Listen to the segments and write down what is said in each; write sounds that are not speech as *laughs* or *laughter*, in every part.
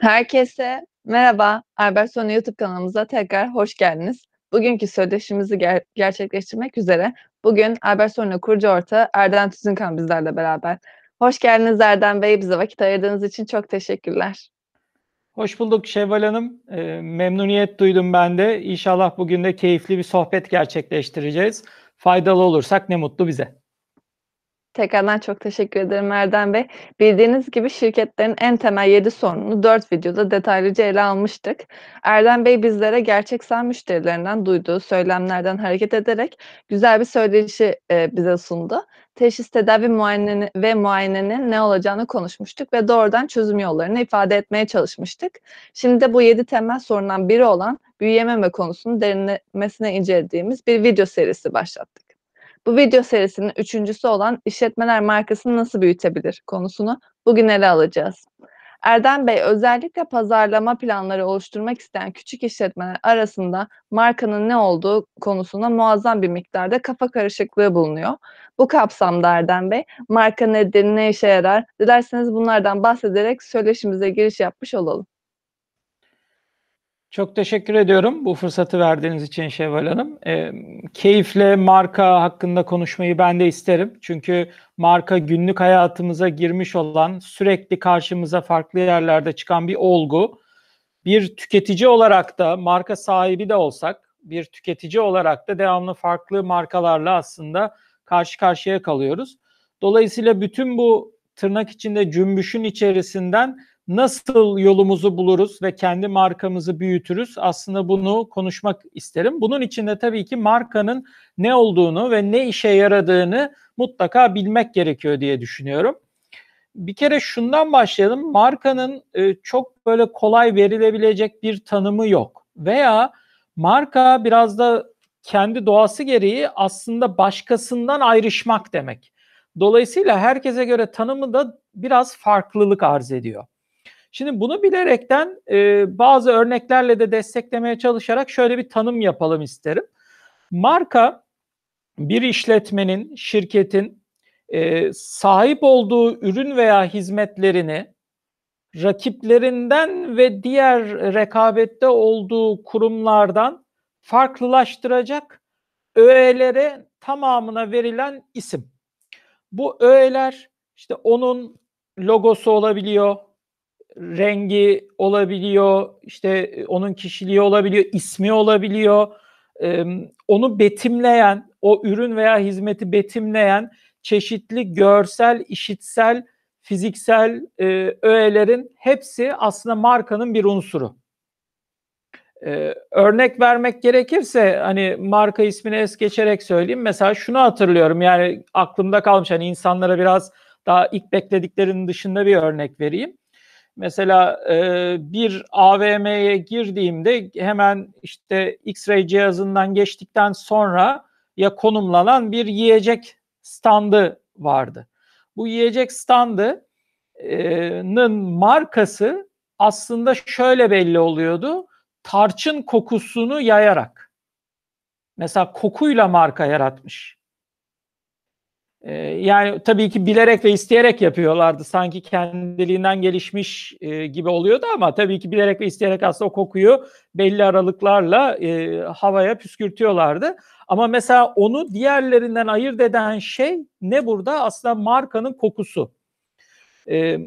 Herkese merhaba. Albertsonu YouTube kanalımıza tekrar hoş geldiniz. Bugünkü söyleşimizi ger- gerçekleştirmek üzere bugün Albertsonu kurucu ortağı Erdem Tüzünkan bizlerle beraber. Hoş geldiniz Erdem Bey. Bize vakit ayırdığınız için çok teşekkürler. Hoş bulduk Şevval Hanım. E, memnuniyet duydum ben de. İnşallah bugün de keyifli bir sohbet gerçekleştireceğiz. Faydalı olursak ne mutlu bize. Tekrardan çok teşekkür ederim Erdem Bey. Bildiğiniz gibi şirketlerin en temel 7 sorununu 4 videoda detaylıca ele almıştık. Erdem Bey bizlere gerçek sağ müşterilerinden duyduğu söylemlerden hareket ederek güzel bir söyleşi e, bize sundu. Teşhis, tedavi muayene ve muayenenin ne olacağını konuşmuştuk ve doğrudan çözüm yollarını ifade etmeye çalışmıştık. Şimdi de bu 7 temel sorundan biri olan büyüyememe konusunu derinlemesine incelediğimiz bir video serisi başlattık. Bu video serisinin üçüncüsü olan işletmeler markasını nasıl büyütebilir konusunu bugün ele alacağız. Erdem Bey özellikle pazarlama planları oluşturmak isteyen küçük işletmeler arasında markanın ne olduğu konusunda muazzam bir miktarda kafa karışıklığı bulunuyor. Bu kapsamda Erdem Bey marka nedir, ne işe yarar? Dilerseniz bunlardan bahsederek söyleşimize giriş yapmış olalım. Çok teşekkür ediyorum bu fırsatı verdiğiniz için Şevval Hanım. E, keyifle marka hakkında konuşmayı ben de isterim. Çünkü marka günlük hayatımıza girmiş olan, sürekli karşımıza farklı yerlerde çıkan bir olgu. Bir tüketici olarak da marka sahibi de olsak, bir tüketici olarak da devamlı farklı markalarla aslında karşı karşıya kalıyoruz. Dolayısıyla bütün bu tırnak içinde cümbüşün içerisinden nasıl yolumuzu buluruz ve kendi markamızı büyütürüz? Aslında bunu konuşmak isterim. Bunun için de tabii ki markanın ne olduğunu ve ne işe yaradığını mutlaka bilmek gerekiyor diye düşünüyorum. Bir kere şundan başlayalım. Markanın e, çok böyle kolay verilebilecek bir tanımı yok. Veya marka biraz da kendi doğası gereği aslında başkasından ayrışmak demek. Dolayısıyla herkese göre tanımı da biraz farklılık arz ediyor. Şimdi bunu bilerekten e, bazı örneklerle de desteklemeye çalışarak şöyle bir tanım yapalım isterim. Marka bir işletmenin, şirketin e, sahip olduğu ürün veya hizmetlerini rakiplerinden ve diğer rekabette olduğu kurumlardan farklılaştıracak öğelere tamamına verilen isim. Bu öğeler işte onun logosu olabiliyor, rengi olabiliyor, işte e, onun kişiliği olabiliyor, ismi olabiliyor. Ee, onu betimleyen, o ürün veya hizmeti betimleyen çeşitli görsel, işitsel, fiziksel e, öğelerin hepsi aslında markanın bir unsuru. Ee, örnek vermek gerekirse hani marka ismini es geçerek söyleyeyim. Mesela şunu hatırlıyorum yani aklımda kalmış hani insanlara biraz daha ilk beklediklerinin dışında bir örnek vereyim. Mesela e, bir AVM'ye girdiğimde hemen işte X-ray cihazından geçtikten sonra ya konumlanan bir yiyecek standı vardı. Bu yiyecek standının markası aslında şöyle belli oluyordu. Tarçın kokusunu yayarak. Mesela kokuyla marka yaratmış. Ee, yani tabii ki bilerek ve isteyerek yapıyorlardı. Sanki kendiliğinden gelişmiş e, gibi oluyordu ama tabii ki bilerek ve isteyerek aslında o kokuyu belli aralıklarla e, havaya püskürtüyorlardı. Ama mesela onu diğerlerinden ayırt eden şey ne burada? Aslında markanın kokusu. E,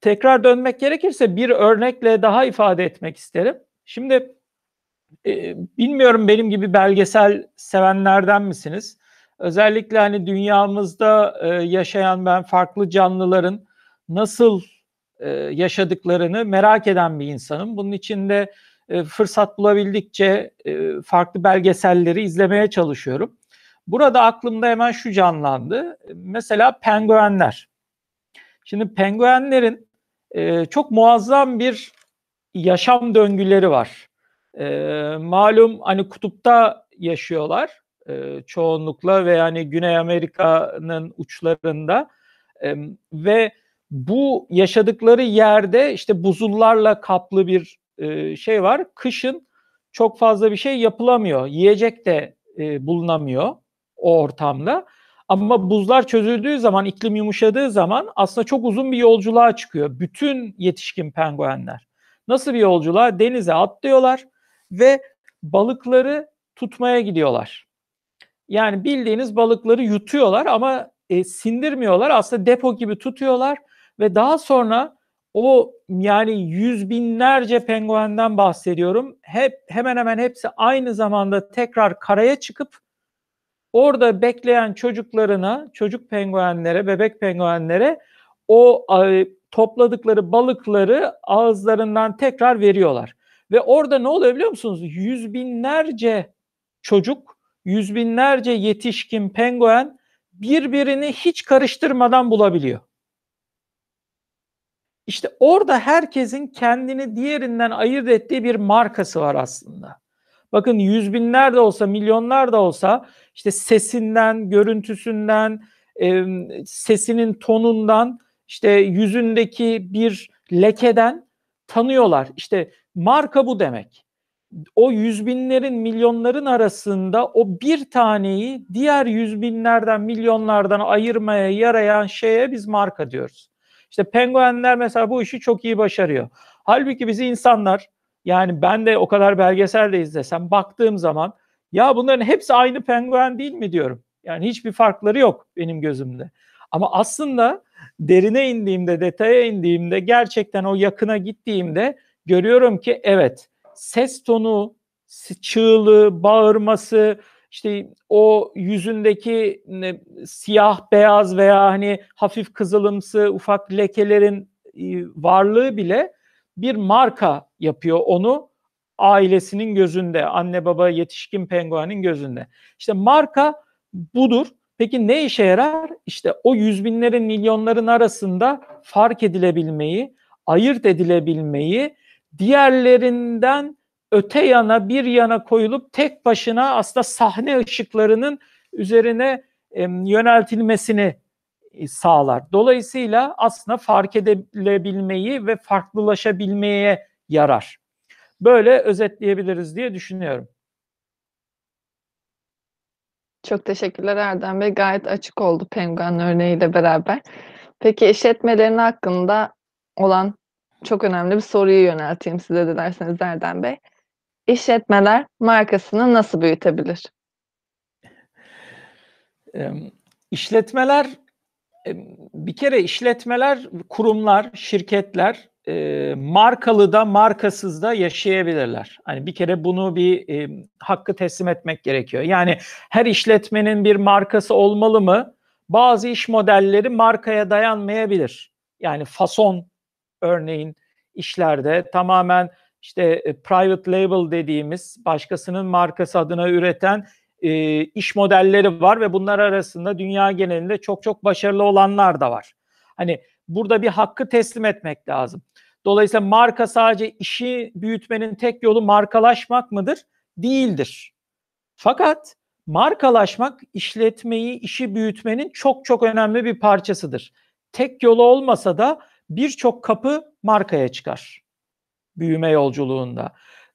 tekrar dönmek gerekirse bir örnekle daha ifade etmek isterim. Şimdi e, bilmiyorum benim gibi belgesel sevenlerden misiniz? Özellikle hani dünyamızda e, yaşayan ben farklı canlıların nasıl e, yaşadıklarını merak eden bir insanım. Bunun için de e, fırsat bulabildikçe e, farklı belgeselleri izlemeye çalışıyorum. Burada aklımda hemen şu canlandı. Mesela penguenler. Şimdi penguenlerin e, çok muazzam bir yaşam döngüleri var. E, malum hani kutupta yaşıyorlar e, çoğunlukla ve yani Güney Amerika'nın uçlarında e, ve bu yaşadıkları yerde işte buzullarla kaplı bir e, şey var. Kışın çok fazla bir şey yapılamıyor. Yiyecek de e, bulunamıyor o ortamda. Ama buzlar çözüldüğü zaman, iklim yumuşadığı zaman aslında çok uzun bir yolculuğa çıkıyor. Bütün yetişkin penguenler. Nasıl bir yolculuğa? Denize atlıyorlar ve balıkları tutmaya gidiyorlar. Yani bildiğiniz balıkları yutuyorlar ama e, sindirmiyorlar. Aslında depo gibi tutuyorlar ve daha sonra o yani yüz binlerce penguenden bahsediyorum. Hep hemen hemen hepsi aynı zamanda tekrar karaya çıkıp orada bekleyen çocuklarına, çocuk penguenlere, bebek penguenlere o e, topladıkları balıkları ağızlarından tekrar veriyorlar. Ve orada ne oluyor biliyor musunuz? Yüz binlerce çocuk, yüz binlerce yetişkin penguen birbirini hiç karıştırmadan bulabiliyor. İşte orada herkesin kendini diğerinden ayırt ettiği bir markası var aslında. Bakın yüz binler de olsa, milyonlar da olsa işte sesinden, görüntüsünden, e, sesinin tonundan, işte yüzündeki bir lekeden tanıyorlar. İşte marka bu demek. O yüz binlerin, milyonların arasında o bir taneyi diğer yüz binlerden, milyonlardan ayırmaya yarayan şeye biz marka diyoruz. İşte penguenler mesela bu işi çok iyi başarıyor. Halbuki bizi insanlar yani ben de o kadar belgesel de izlesem baktığım zaman ya bunların hepsi aynı penguen değil mi diyorum. Yani hiçbir farkları yok benim gözümde. Ama aslında derine indiğimde, detaya indiğimde, gerçekten o yakına gittiğimde görüyorum ki evet ses tonu, çığlığı, bağırması, işte o yüzündeki ne, siyah beyaz veya hani hafif kızılımsı ufak lekelerin e, varlığı bile bir marka yapıyor onu ailesinin gözünde, anne baba yetişkin penguenin gözünde. İşte marka budur. Peki ne işe yarar? İşte o yüz binlerin, milyonların arasında fark edilebilmeyi, ayırt edilebilmeyi, diğerlerinden öte yana bir yana koyulup tek başına aslında sahne ışıklarının üzerine e, yöneltilmesini sağlar. Dolayısıyla aslında fark edilebilmeyi ve farklılaşabilmeye yarar. Böyle özetleyebiliriz diye düşünüyorum. Çok teşekkürler Erdem Bey. Gayet açık oldu penguen örneğiyle beraber. Peki işletmelerin hakkında olan çok önemli bir soruyu yönelteyim size de derseniz Erdem Bey. İşletmeler markasını nasıl büyütebilir? İşletmeler bir kere işletmeler, kurumlar, şirketler e, markalı da markasız da yaşayabilirler. Hani bir kere bunu bir hakkı teslim etmek gerekiyor. Yani her işletmenin bir markası olmalı mı? Bazı iş modelleri markaya dayanmayabilir. Yani fason örneğin işlerde tamamen işte e, private label dediğimiz başkasının markası adına üreten e, iş modelleri var ve bunlar arasında dünya genelinde çok çok başarılı olanlar da var. Hani burada bir hakkı teslim etmek lazım. Dolayısıyla marka sadece işi büyütmenin tek yolu markalaşmak mıdır? Değildir. Fakat markalaşmak işletmeyi, işi büyütmenin çok çok önemli bir parçasıdır. Tek yolu olmasa da birçok kapı markaya çıkar büyüme yolculuğunda.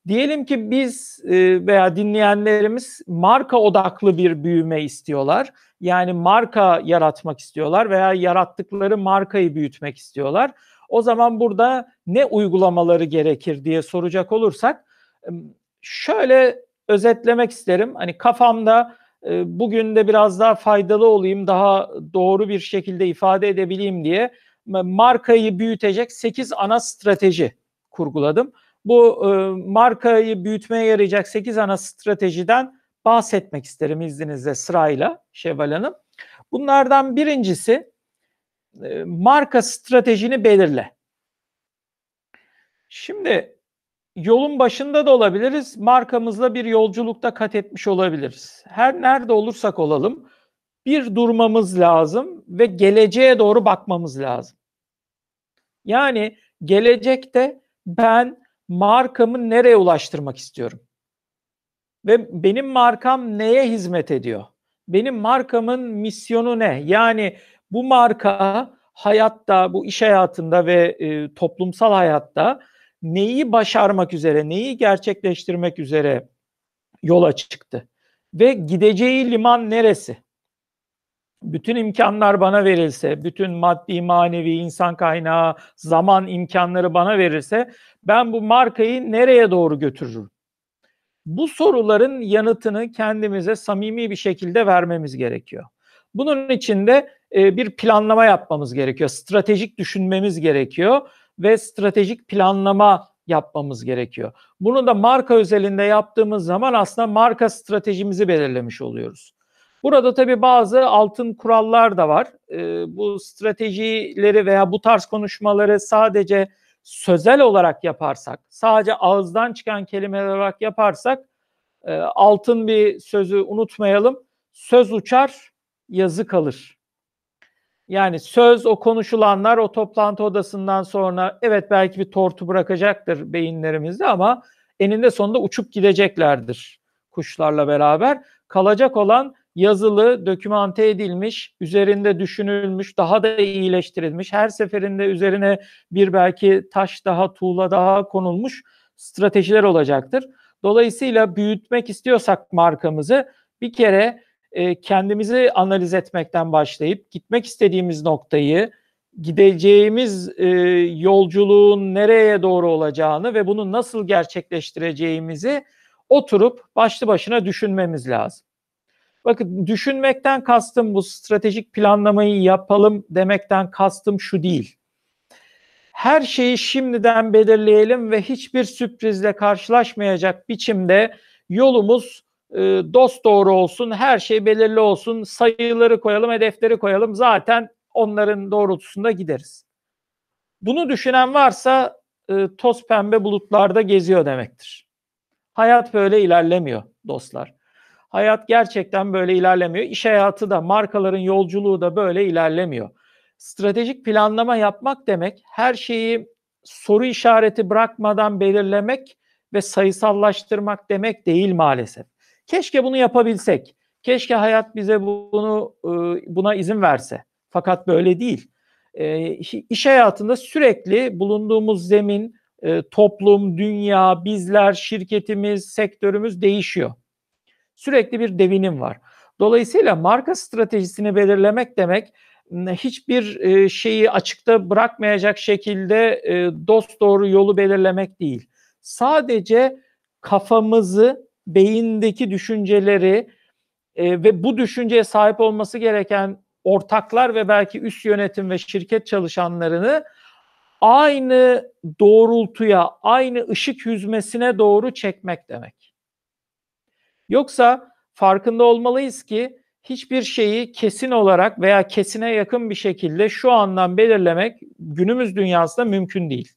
Diyelim ki biz e, veya dinleyenlerimiz marka odaklı bir büyüme istiyorlar. Yani marka yaratmak istiyorlar veya yarattıkları markayı büyütmek istiyorlar. O zaman burada ne uygulamaları gerekir diye soracak olursak şöyle özetlemek isterim. Hani kafamda e, bugün de biraz daha faydalı olayım, daha doğru bir şekilde ifade edebileyim diye markayı büyütecek 8 ana strateji kurguladım. Bu e, markayı büyütmeye yarayacak 8 ana stratejiden bahsetmek isterim izninizle sırayla Şevval Hanım. Bunlardan birincisi e, marka stratejini belirle. Şimdi yolun başında da olabiliriz. Markamızla bir yolculukta kat etmiş olabiliriz. Her nerede olursak olalım bir durmamız lazım ve geleceğe doğru bakmamız lazım. Yani gelecekte ben markamı nereye ulaştırmak istiyorum? Ve benim markam neye hizmet ediyor? Benim markamın misyonu ne? Yani bu marka hayatta, bu iş hayatında ve e, toplumsal hayatta neyi başarmak üzere, neyi gerçekleştirmek üzere yola çıktı? Ve gideceği liman neresi? Bütün imkanlar bana verilse, bütün maddi, manevi, insan kaynağı, zaman imkanları bana verirse ben bu markayı nereye doğru götürürüm? Bu soruların yanıtını kendimize samimi bir şekilde vermemiz gerekiyor. Bunun için de e, bir planlama yapmamız gerekiyor. Stratejik düşünmemiz gerekiyor ve stratejik planlama yapmamız gerekiyor. Bunu da marka özelinde yaptığımız zaman aslında marka stratejimizi belirlemiş oluyoruz. Burada tabii bazı altın kurallar da var. E, bu stratejileri veya bu tarz konuşmaları sadece sözel olarak yaparsak, sadece ağızdan çıkan kelimeler olarak yaparsak e, altın bir sözü unutmayalım. Söz uçar, yazı kalır. Yani söz o konuşulanlar o toplantı odasından sonra evet belki bir tortu bırakacaktır beyinlerimizde ama eninde sonunda uçup gideceklerdir kuşlarla beraber. Kalacak olan yazılı, dokümante edilmiş, üzerinde düşünülmüş, daha da iyileştirilmiş, her seferinde üzerine bir belki taş daha, tuğla daha konulmuş stratejiler olacaktır. Dolayısıyla büyütmek istiyorsak markamızı bir kere e, kendimizi analiz etmekten başlayıp gitmek istediğimiz noktayı, gideceğimiz e, yolculuğun nereye doğru olacağını ve bunu nasıl gerçekleştireceğimizi oturup başlı başına düşünmemiz lazım. Bakın düşünmekten kastım bu stratejik planlamayı yapalım demekten kastım şu değil. Her şeyi şimdiden belirleyelim ve hiçbir sürprizle karşılaşmayacak biçimde yolumuz e, dost doğru olsun, her şey belirli olsun, sayıları koyalım, hedefleri koyalım. Zaten onların doğrultusunda gideriz. Bunu düşünen varsa e, toz pembe bulutlarda geziyor demektir. Hayat böyle ilerlemiyor dostlar. Hayat gerçekten böyle ilerlemiyor. İş hayatı da, markaların yolculuğu da böyle ilerlemiyor. Stratejik planlama yapmak demek her şeyi soru işareti bırakmadan belirlemek ve sayısallaştırmak demek değil maalesef. Keşke bunu yapabilsek. Keşke hayat bize bunu buna izin verse. Fakat böyle değil. İş hayatında sürekli bulunduğumuz zemin, toplum, dünya, bizler, şirketimiz, sektörümüz değişiyor. Sürekli bir devinim var. Dolayısıyla marka stratejisini belirlemek demek hiçbir şeyi açıkta bırakmayacak şekilde dost doğru yolu belirlemek değil. Sadece kafamızı, beyindeki düşünceleri ve bu düşünceye sahip olması gereken ortaklar ve belki üst yönetim ve şirket çalışanlarını aynı doğrultuya, aynı ışık yüzmesine doğru çekmek demek. Yoksa farkında olmalıyız ki hiçbir şeyi kesin olarak veya kesine yakın bir şekilde şu andan belirlemek günümüz dünyasında mümkün değil.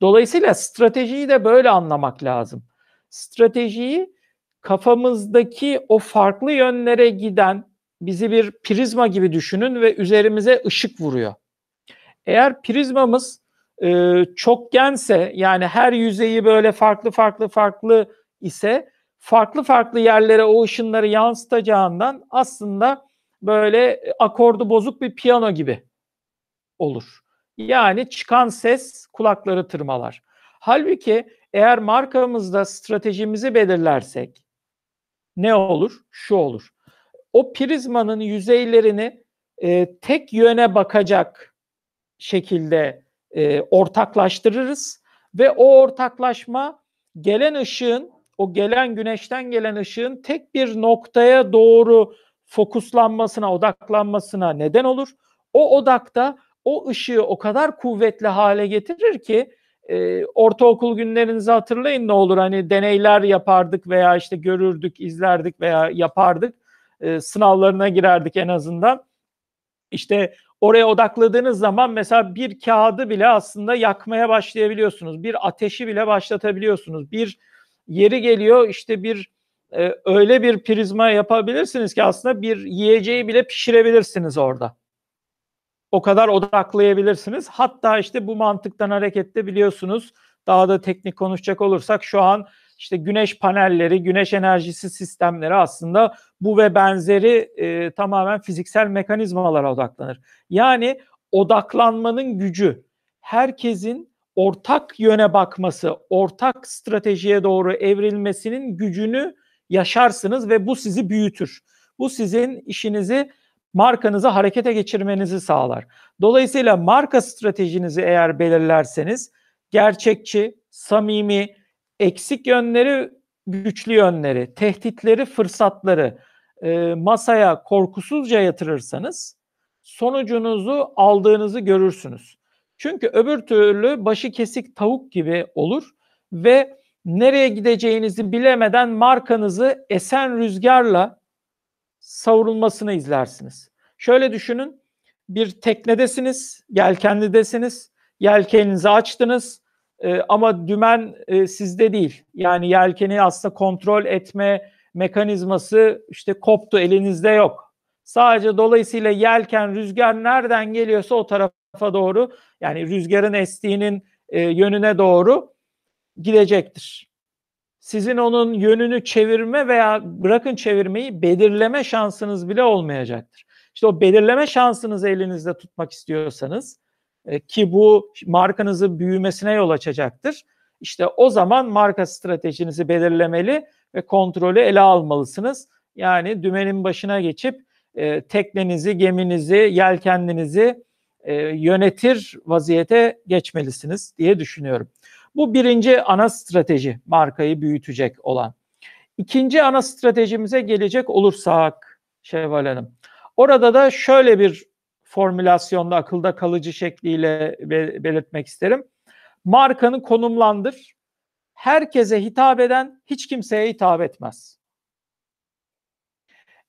Dolayısıyla stratejiyi de böyle anlamak lazım. Stratejiyi kafamızdaki o farklı yönlere giden bizi bir prizma gibi düşünün ve üzerimize ışık vuruyor. Eğer prizmamız e, çokgense yani her yüzeyi böyle farklı farklı farklı ise farklı farklı yerlere o ışınları yansıtacağından aslında böyle akordu bozuk bir piyano gibi olur. Yani çıkan ses kulakları tırmalar. Halbuki eğer markamızda stratejimizi belirlersek ne olur? Şu olur. O prizmanın yüzeylerini e, tek yöne bakacak şekilde e, ortaklaştırırız ve o ortaklaşma gelen ışığın o gelen güneşten gelen ışığın tek bir noktaya doğru fokuslanmasına, odaklanmasına neden olur. O odakta o ışığı o kadar kuvvetli hale getirir ki e, ortaokul günlerinizi hatırlayın ne olur hani deneyler yapardık veya işte görürdük, izlerdik veya yapardık. E, sınavlarına girerdik en azından. İşte oraya odakladığınız zaman mesela bir kağıdı bile aslında yakmaya başlayabiliyorsunuz. Bir ateşi bile başlatabiliyorsunuz. Bir yeri geliyor işte bir e, öyle bir prizma yapabilirsiniz ki aslında bir yiyeceği bile pişirebilirsiniz orada. O kadar odaklayabilirsiniz. Hatta işte bu mantıktan hareketle biliyorsunuz daha da teknik konuşacak olursak şu an işte güneş panelleri, güneş enerjisi sistemleri aslında bu ve benzeri e, tamamen fiziksel mekanizmalara odaklanır. Yani odaklanmanın gücü herkesin ortak yöne bakması, ortak stratejiye doğru evrilmesinin gücünü yaşarsınız ve bu sizi büyütür. Bu sizin işinizi markanızı harekete geçirmenizi sağlar. Dolayısıyla marka stratejinizi eğer belirlerseniz gerçekçi, samimi, eksik yönleri, güçlü yönleri, tehditleri, fırsatları e, masaya korkusuzca yatırırsanız sonucunuzu aldığınızı görürsünüz. Çünkü öbür türlü başı kesik tavuk gibi olur ve nereye gideceğinizi bilemeden markanızı esen rüzgarla savrulmasını izlersiniz. Şöyle düşünün, bir teknedesiniz, yelkenlidesiniz, yelkeninizi açtınız e, ama dümen e, sizde değil. Yani yelkeni aslında kontrol etme mekanizması işte koptu, elinizde yok. Sadece dolayısıyla yelken, rüzgar nereden geliyorsa o tarafa doğru, yani rüzgarın estiğinin e, yönüne doğru gidecektir sizin onun yönünü çevirme veya bırakın çevirmeyi belirleme şansınız bile olmayacaktır. İşte o belirleme şansınızı elinizde tutmak istiyorsanız e, ki bu markanızı büyümesine yol açacaktır. İşte o zaman marka stratejinizi belirlemeli ve kontrolü ele almalısınız. Yani dümenin başına geçip e, teknenizi, geminizi, yelkenlinizi e, yönetir vaziyete geçmelisiniz diye düşünüyorum. Bu birinci ana strateji markayı büyütecek olan. İkinci ana stratejimize gelecek olursak Şevval Hanım. Orada da şöyle bir formülasyonda akılda kalıcı şekliyle belirtmek isterim. Markanı konumlandır. Herkese hitap eden hiç kimseye hitap etmez.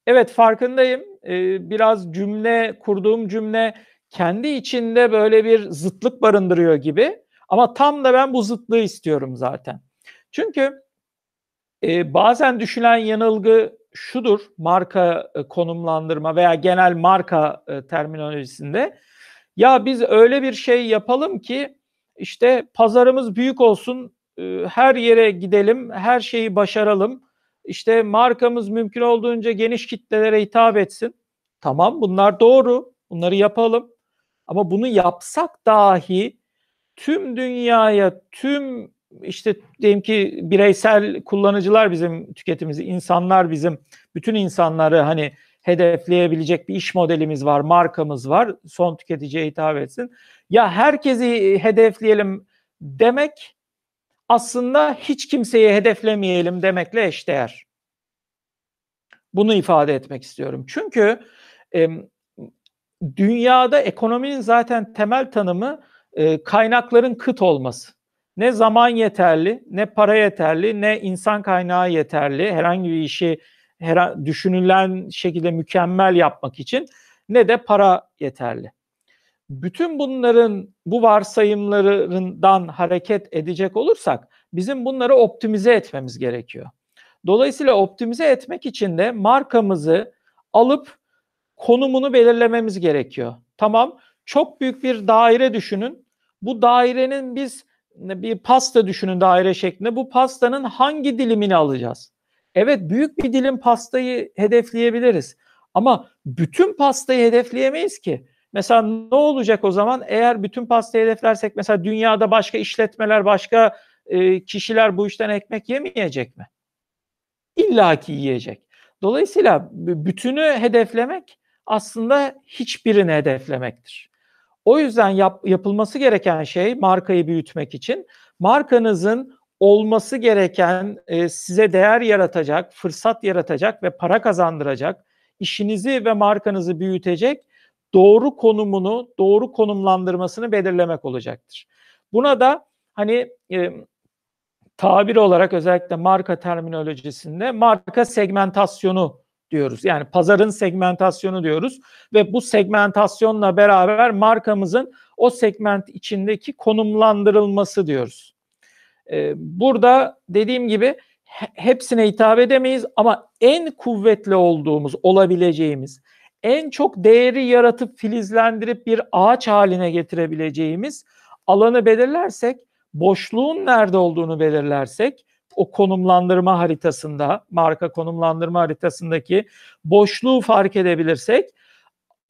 Evet farkındayım. Ee, biraz cümle kurduğum cümle kendi içinde böyle bir zıtlık barındırıyor gibi. Ama tam da ben bu zıtlığı istiyorum zaten. Çünkü e, bazen düşünen yanılgı şudur marka e, konumlandırma veya genel marka e, terminolojisinde. Ya biz öyle bir şey yapalım ki işte pazarımız büyük olsun, e, her yere gidelim, her şeyi başaralım. İşte markamız mümkün olduğunca geniş kitlelere hitap etsin. Tamam bunlar doğru. Bunları yapalım. Ama bunu yapsak dahi tüm dünyaya, tüm işte diyelim ki bireysel kullanıcılar bizim tüketimizi, insanlar bizim, bütün insanları hani hedefleyebilecek bir iş modelimiz var, markamız var, son tüketiciye hitap etsin. Ya herkesi hedefleyelim demek aslında hiç kimseyi hedeflemeyelim demekle eşdeğer. Bunu ifade etmek istiyorum. Çünkü dünyada ekonominin zaten temel tanımı e, kaynakların kıt olması. Ne zaman yeterli, ne para yeterli, ne insan kaynağı yeterli herhangi bir işi her, düşünülen şekilde mükemmel yapmak için ne de para yeterli. Bütün bunların bu varsayımlarından hareket edecek olursak bizim bunları optimize etmemiz gerekiyor. Dolayısıyla optimize etmek için de markamızı alıp konumunu belirlememiz gerekiyor. Tamam, çok büyük bir daire düşünün bu dairenin biz bir pasta düşünün daire şeklinde. Bu pastanın hangi dilimini alacağız? Evet büyük bir dilim pastayı hedefleyebiliriz. Ama bütün pastayı hedefleyemeyiz ki. Mesela ne olacak o zaman eğer bütün pastayı hedeflersek mesela dünyada başka işletmeler, başka e, kişiler bu işten ekmek yemeyecek mi? İlla ki yiyecek. Dolayısıyla bütünü hedeflemek aslında hiçbirini hedeflemektir. O yüzden yap, yapılması gereken şey markayı büyütmek için markanızın olması gereken e, size değer yaratacak, fırsat yaratacak ve para kazandıracak, işinizi ve markanızı büyütecek doğru konumunu, doğru konumlandırmasını belirlemek olacaktır. Buna da hani e, tabir olarak özellikle marka terminolojisinde marka segmentasyonu diyoruz. Yani pazarın segmentasyonu diyoruz ve bu segmentasyonla beraber markamızın o segment içindeki konumlandırılması diyoruz. Ee, burada dediğim gibi hepsine hitap edemeyiz ama en kuvvetli olduğumuz, olabileceğimiz, en çok değeri yaratıp filizlendirip bir ağaç haline getirebileceğimiz alanı belirlersek, boşluğun nerede olduğunu belirlersek o konumlandırma haritasında, marka konumlandırma haritasındaki boşluğu fark edebilirsek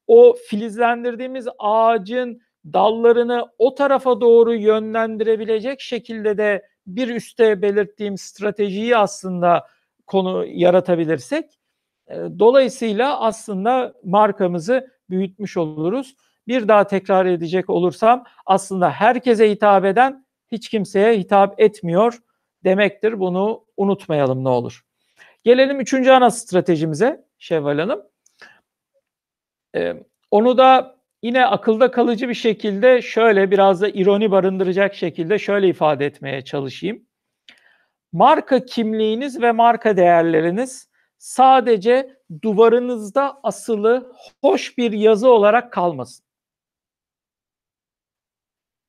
o filizlendirdiğimiz ağacın dallarını o tarafa doğru yönlendirebilecek şekilde de bir üste belirttiğim stratejiyi aslında konu yaratabilirsek E, dolayısıyla aslında markamızı büyütmüş oluruz. Bir daha tekrar edecek olursam aslında herkese hitap eden hiç kimseye hitap etmiyor demektir. Bunu unutmayalım ne olur. Gelelim üçüncü ana stratejimize Şevval Hanım. Ee, onu da yine akılda kalıcı bir şekilde şöyle biraz da ironi barındıracak şekilde şöyle ifade etmeye çalışayım. Marka kimliğiniz ve marka değerleriniz sadece duvarınızda asılı hoş bir yazı olarak kalmasın.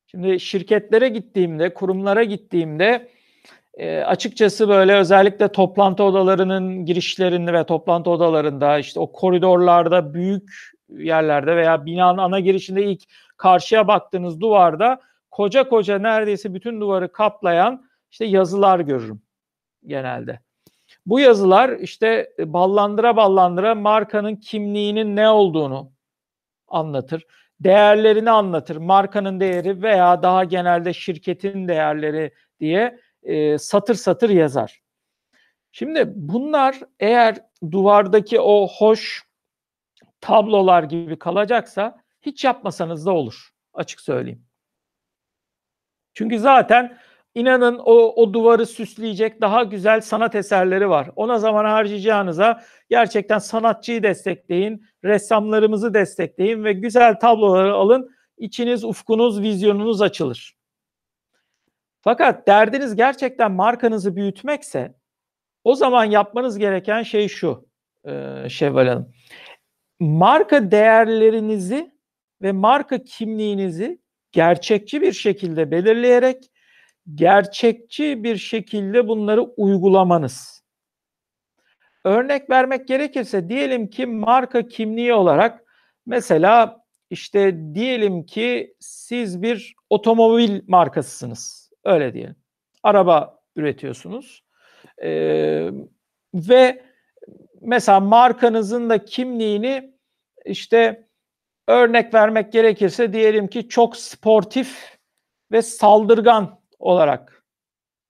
Şimdi şirketlere gittiğimde, kurumlara gittiğimde e, açıkçası böyle özellikle toplantı odalarının girişlerinde ve toplantı odalarında işte o koridorlarda büyük yerlerde veya binanın ana girişinde ilk karşıya baktığınız duvarda koca koca neredeyse bütün duvarı kaplayan işte yazılar görürüm genelde. Bu yazılar işte ballandıra ballandıra markanın kimliğinin ne olduğunu anlatır. Değerlerini anlatır. Markanın değeri veya daha genelde şirketin değerleri diye e, satır satır yazar. Şimdi bunlar eğer duvardaki o hoş tablolar gibi kalacaksa hiç yapmasanız da olur. Açık söyleyeyim. Çünkü zaten inanın o, o duvarı süsleyecek daha güzel sanat eserleri var. Ona zaman harcayacağınıza gerçekten sanatçıyı destekleyin, ressamlarımızı destekleyin ve güzel tabloları alın. İçiniz, ufkunuz, vizyonunuz açılır. Fakat derdiniz gerçekten markanızı büyütmekse o zaman yapmanız gereken şey şu e, Şevval Hanım. Marka değerlerinizi ve marka kimliğinizi gerçekçi bir şekilde belirleyerek gerçekçi bir şekilde bunları uygulamanız. Örnek vermek gerekirse diyelim ki marka kimliği olarak mesela işte diyelim ki siz bir otomobil markasısınız Öyle diyelim. Araba üretiyorsunuz. Ee, ve mesela markanızın da kimliğini işte örnek vermek gerekirse diyelim ki çok sportif ve saldırgan olarak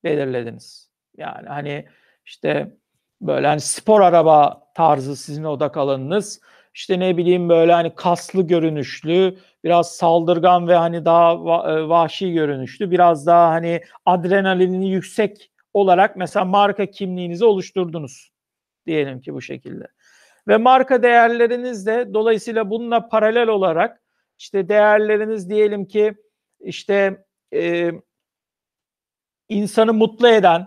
belirlediniz. Yani hani işte böyle hani spor araba tarzı sizin odak alanınız işte ne bileyim böyle hani kaslı görünüşlü, biraz saldırgan ve hani daha e, vahşi görünüşlü, biraz daha hani adrenalini yüksek olarak mesela marka kimliğinizi oluşturdunuz. Diyelim ki bu şekilde. Ve marka değerleriniz de dolayısıyla bununla paralel olarak işte değerleriniz diyelim ki işte e, insanı mutlu eden,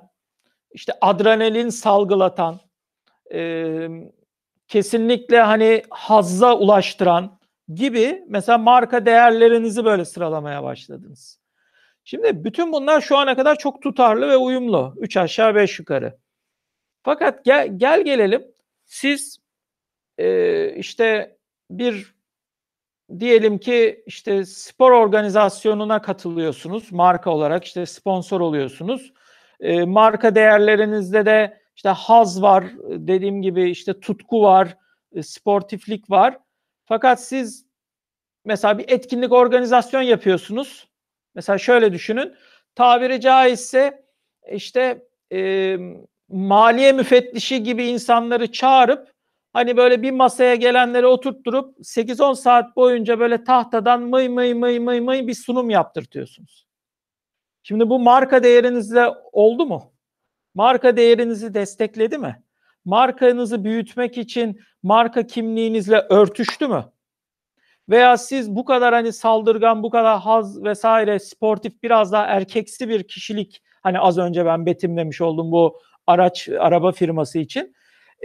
işte adrenalin salgılatan, e, kesinlikle hani hazza ulaştıran gibi mesela marka değerlerinizi böyle sıralamaya başladınız. Şimdi bütün bunlar şu ana kadar çok tutarlı ve uyumlu. Üç aşağı beş yukarı. Fakat gel, gel gelelim siz e, işte bir diyelim ki işte spor organizasyonuna katılıyorsunuz marka olarak işte sponsor oluyorsunuz. E, marka değerlerinizde de işte haz var, dediğim gibi işte tutku var, e, sportiflik var. Fakat siz mesela bir etkinlik organizasyon yapıyorsunuz. Mesela şöyle düşünün. Tabiri caizse işte e, maliye müfettişi gibi insanları çağırıp hani böyle bir masaya gelenleri oturtturup 8-10 saat boyunca böyle tahtadan mıy mıy mıy mıy mıy bir sunum yaptırtıyorsunuz. Şimdi bu marka değerinizde oldu mu? Marka değerinizi destekledi mi? Markanızı büyütmek için marka kimliğinizle örtüştü mü? Veya siz bu kadar hani saldırgan, bu kadar haz vesaire sportif biraz daha erkeksi bir kişilik hani az önce ben betimlemiş oldum bu araç araba firması için.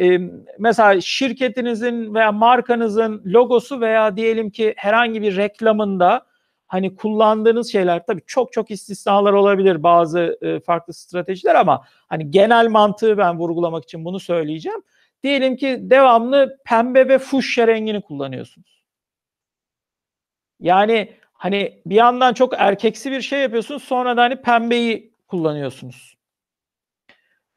Ee, mesela şirketinizin veya markanızın logosu veya diyelim ki herhangi bir reklamında hani kullandığınız şeyler tabii çok çok istisnalar olabilir bazı e, farklı stratejiler ama hani genel mantığı ben vurgulamak için bunu söyleyeceğim. Diyelim ki devamlı pembe ve fuşya rengini kullanıyorsunuz. Yani hani bir yandan çok erkeksi bir şey yapıyorsunuz sonra da hani pembeyi kullanıyorsunuz.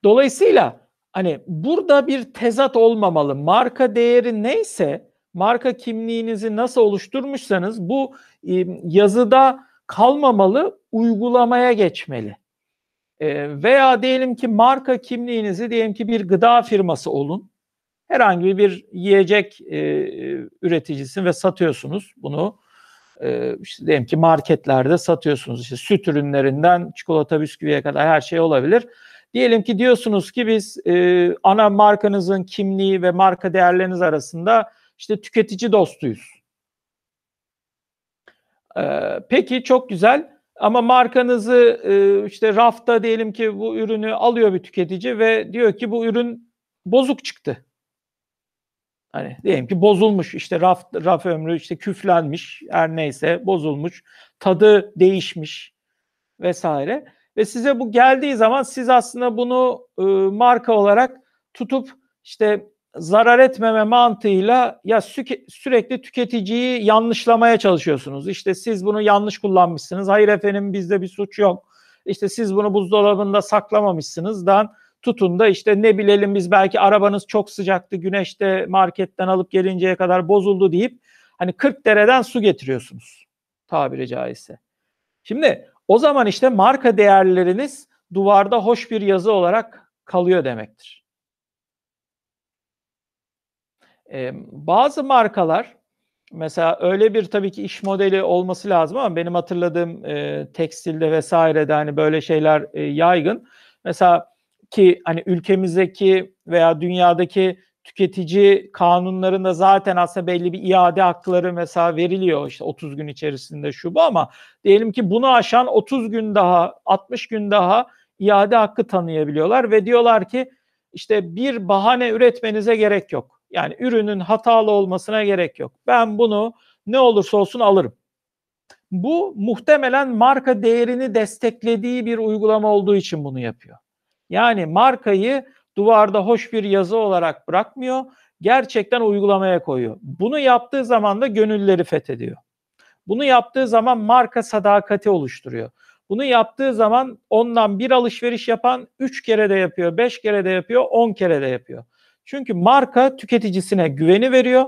Dolayısıyla hani burada bir tezat olmamalı. Marka değeri neyse marka kimliğinizi nasıl oluşturmuşsanız bu yazıda kalmamalı, uygulamaya geçmeli. E, veya diyelim ki marka kimliğinizi diyelim ki bir gıda firması olun. Herhangi bir yiyecek e, üreticisi ve satıyorsunuz bunu. E, işte diyelim ki marketlerde satıyorsunuz. İşte süt ürünlerinden çikolata bisküviye kadar her şey olabilir. Diyelim ki diyorsunuz ki biz e, ana markanızın kimliği ve marka değerleriniz arasında işte tüketici dostuyuz. E, peki çok güzel. Ama markanızı e, işte rafta diyelim ki bu ürünü alıyor bir tüketici ve diyor ki bu ürün bozuk çıktı. Hani diyelim ki bozulmuş işte raf raf ömrü işte küflenmiş her neyse bozulmuş tadı değişmiş vesaire ve size bu geldiği zaman siz aslında bunu e, marka olarak tutup işte zarar etmeme mantığıyla ya sü- sürekli tüketiciyi yanlışlamaya çalışıyorsunuz. İşte siz bunu yanlış kullanmışsınız. Hayır efendim bizde bir suç yok. İşte siz bunu buzdolabında saklamamışsınız. Dan tutun da işte ne bilelim biz belki arabanız çok sıcaktı güneşte marketten alıp gelinceye kadar bozuldu deyip hani 40 dereden su getiriyorsunuz tabiri caizse. Şimdi o zaman işte marka değerleriniz duvarda hoş bir yazı olarak kalıyor demektir. Ee, bazı markalar mesela öyle bir tabii ki iş modeli olması lazım ama benim hatırladığım e, tekstilde vesairede hani böyle şeyler e, yaygın. Mesela ki hani ülkemizdeki veya dünyadaki tüketici kanunlarında zaten aslında belli bir iade hakları mesela veriliyor işte 30 gün içerisinde şu bu ama diyelim ki bunu aşan 30 gün daha 60 gün daha iade hakkı tanıyabiliyorlar ve diyorlar ki işte bir bahane üretmenize gerek yok. Yani ürünün hatalı olmasına gerek yok. Ben bunu ne olursa olsun alırım. Bu muhtemelen marka değerini desteklediği bir uygulama olduğu için bunu yapıyor. Yani markayı duvarda hoş bir yazı olarak bırakmıyor. Gerçekten uygulamaya koyuyor. Bunu yaptığı zaman da gönülleri fethediyor. Bunu yaptığı zaman marka sadakati oluşturuyor. Bunu yaptığı zaman ondan bir alışveriş yapan 3 kere de yapıyor, 5 kere de yapıyor, 10 kere de yapıyor. Çünkü marka tüketicisine güveni veriyor.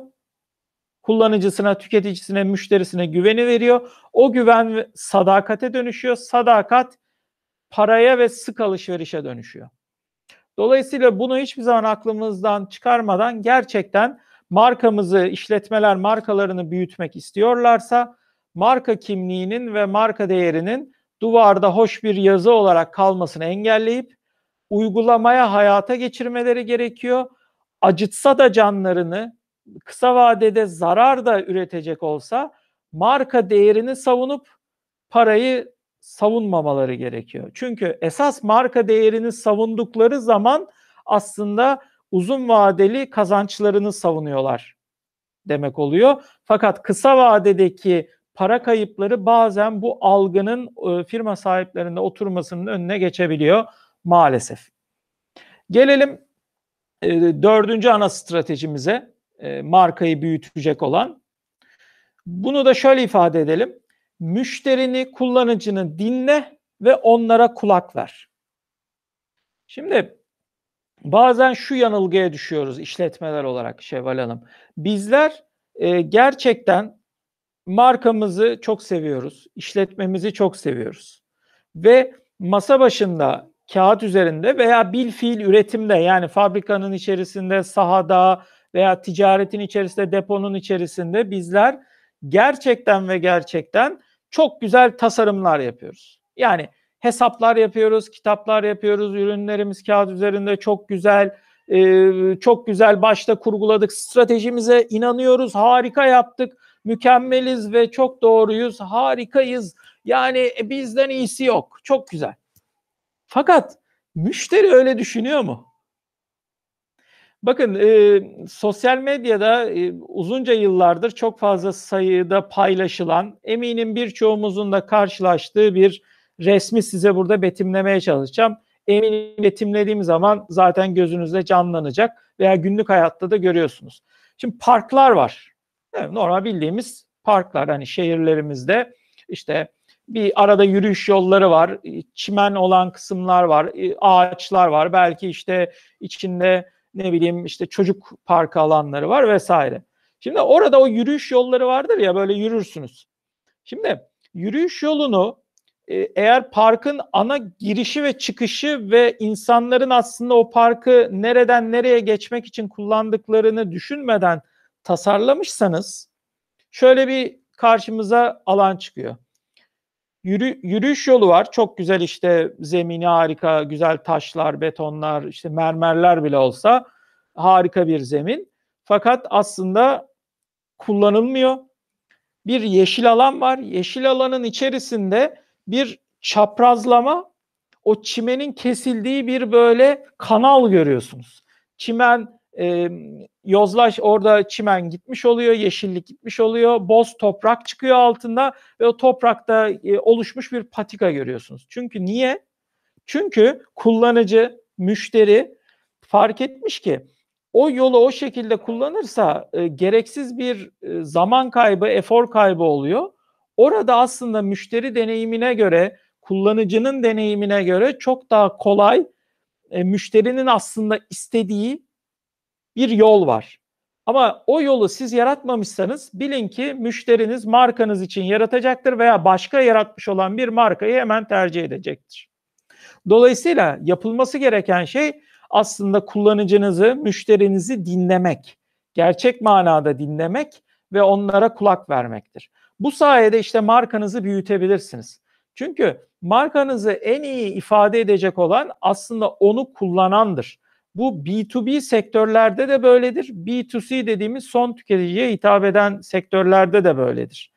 Kullanıcısına, tüketicisine, müşterisine güveni veriyor. O güven sadakate dönüşüyor. Sadakat paraya ve sık alışverişe dönüşüyor. Dolayısıyla bunu hiçbir zaman aklımızdan çıkarmadan gerçekten markamızı, işletmeler markalarını büyütmek istiyorlarsa marka kimliğinin ve marka değerinin duvarda hoş bir yazı olarak kalmasını engelleyip uygulamaya hayata geçirmeleri gerekiyor. Acıtsa da canlarını kısa vadede zarar da üretecek olsa marka değerini savunup parayı savunmamaları gerekiyor. Çünkü esas marka değerini savundukları zaman aslında uzun vadeli kazançlarını savunuyorlar demek oluyor. Fakat kısa vadedeki para kayıpları bazen bu algının e, firma sahiplerinde oturmasının önüne geçebiliyor maalesef. Gelelim e, dördüncü ana stratejimize e, markayı büyütecek olan. Bunu da şöyle ifade edelim müşterini, kullanıcını dinle ve onlara kulak ver. Şimdi bazen şu yanılgıya düşüyoruz işletmeler olarak Şevval Hanım. Bizler e, gerçekten markamızı çok seviyoruz, işletmemizi çok seviyoruz. Ve masa başında, kağıt üzerinde veya bil fiil üretimde yani fabrikanın içerisinde, sahada veya ticaretin içerisinde, deponun içerisinde bizler gerçekten ve gerçekten çok güzel tasarımlar yapıyoruz. Yani hesaplar yapıyoruz, kitaplar yapıyoruz, ürünlerimiz kağıt üzerinde çok güzel, e, çok güzel başta kurguladık, stratejimize inanıyoruz, harika yaptık, mükemmeliz ve çok doğruyuz, harikayız. Yani e, bizden iyisi yok, çok güzel. Fakat müşteri öyle düşünüyor mu? Bakın e, sosyal medyada e, uzunca yıllardır çok fazla sayıda paylaşılan, eminim birçoğumuzun da karşılaştığı bir resmi size burada betimlemeye çalışacağım. Eminim betimlediğim zaman zaten gözünüzde canlanacak veya günlük hayatta da görüyorsunuz. Şimdi parklar var. Normal bildiğimiz parklar hani şehirlerimizde işte bir arada yürüyüş yolları var, çimen olan kısımlar var, ağaçlar var. Belki işte içinde ne bileyim işte çocuk parkı alanları var vesaire. Şimdi orada o yürüyüş yolları vardır ya böyle yürürsünüz. Şimdi yürüyüş yolunu e, eğer parkın ana girişi ve çıkışı ve insanların aslında o parkı nereden nereye geçmek için kullandıklarını düşünmeden tasarlamışsanız şöyle bir karşımıza alan çıkıyor. Yürü, yürüyüş yolu var. Çok güzel işte zemini harika, güzel taşlar, betonlar, işte mermerler bile olsa harika bir zemin. Fakat aslında kullanılmıyor. Bir yeşil alan var. Yeşil alanın içerisinde bir çaprazlama, o çimenin kesildiği bir böyle kanal görüyorsunuz. Çimen e, yozlaş orada çimen gitmiş oluyor, yeşillik gitmiş oluyor, boz toprak çıkıyor altında ve o toprakta e, oluşmuş bir patika görüyorsunuz. Çünkü niye? Çünkü kullanıcı, müşteri fark etmiş ki o yolu o şekilde kullanırsa e, gereksiz bir e, zaman kaybı, efor kaybı oluyor. Orada aslında müşteri deneyimine göre, kullanıcının deneyimine göre çok daha kolay e, müşterinin aslında istediği bir yol var. Ama o yolu siz yaratmamışsanız bilin ki müşteriniz markanız için yaratacaktır veya başka yaratmış olan bir markayı hemen tercih edecektir. Dolayısıyla yapılması gereken şey aslında kullanıcınızı, müşterinizi dinlemek. Gerçek manada dinlemek ve onlara kulak vermektir. Bu sayede işte markanızı büyütebilirsiniz. Çünkü markanızı en iyi ifade edecek olan aslında onu kullanandır. Bu B2B sektörlerde de böyledir. B2C dediğimiz son tüketiciye hitap eden sektörlerde de böyledir.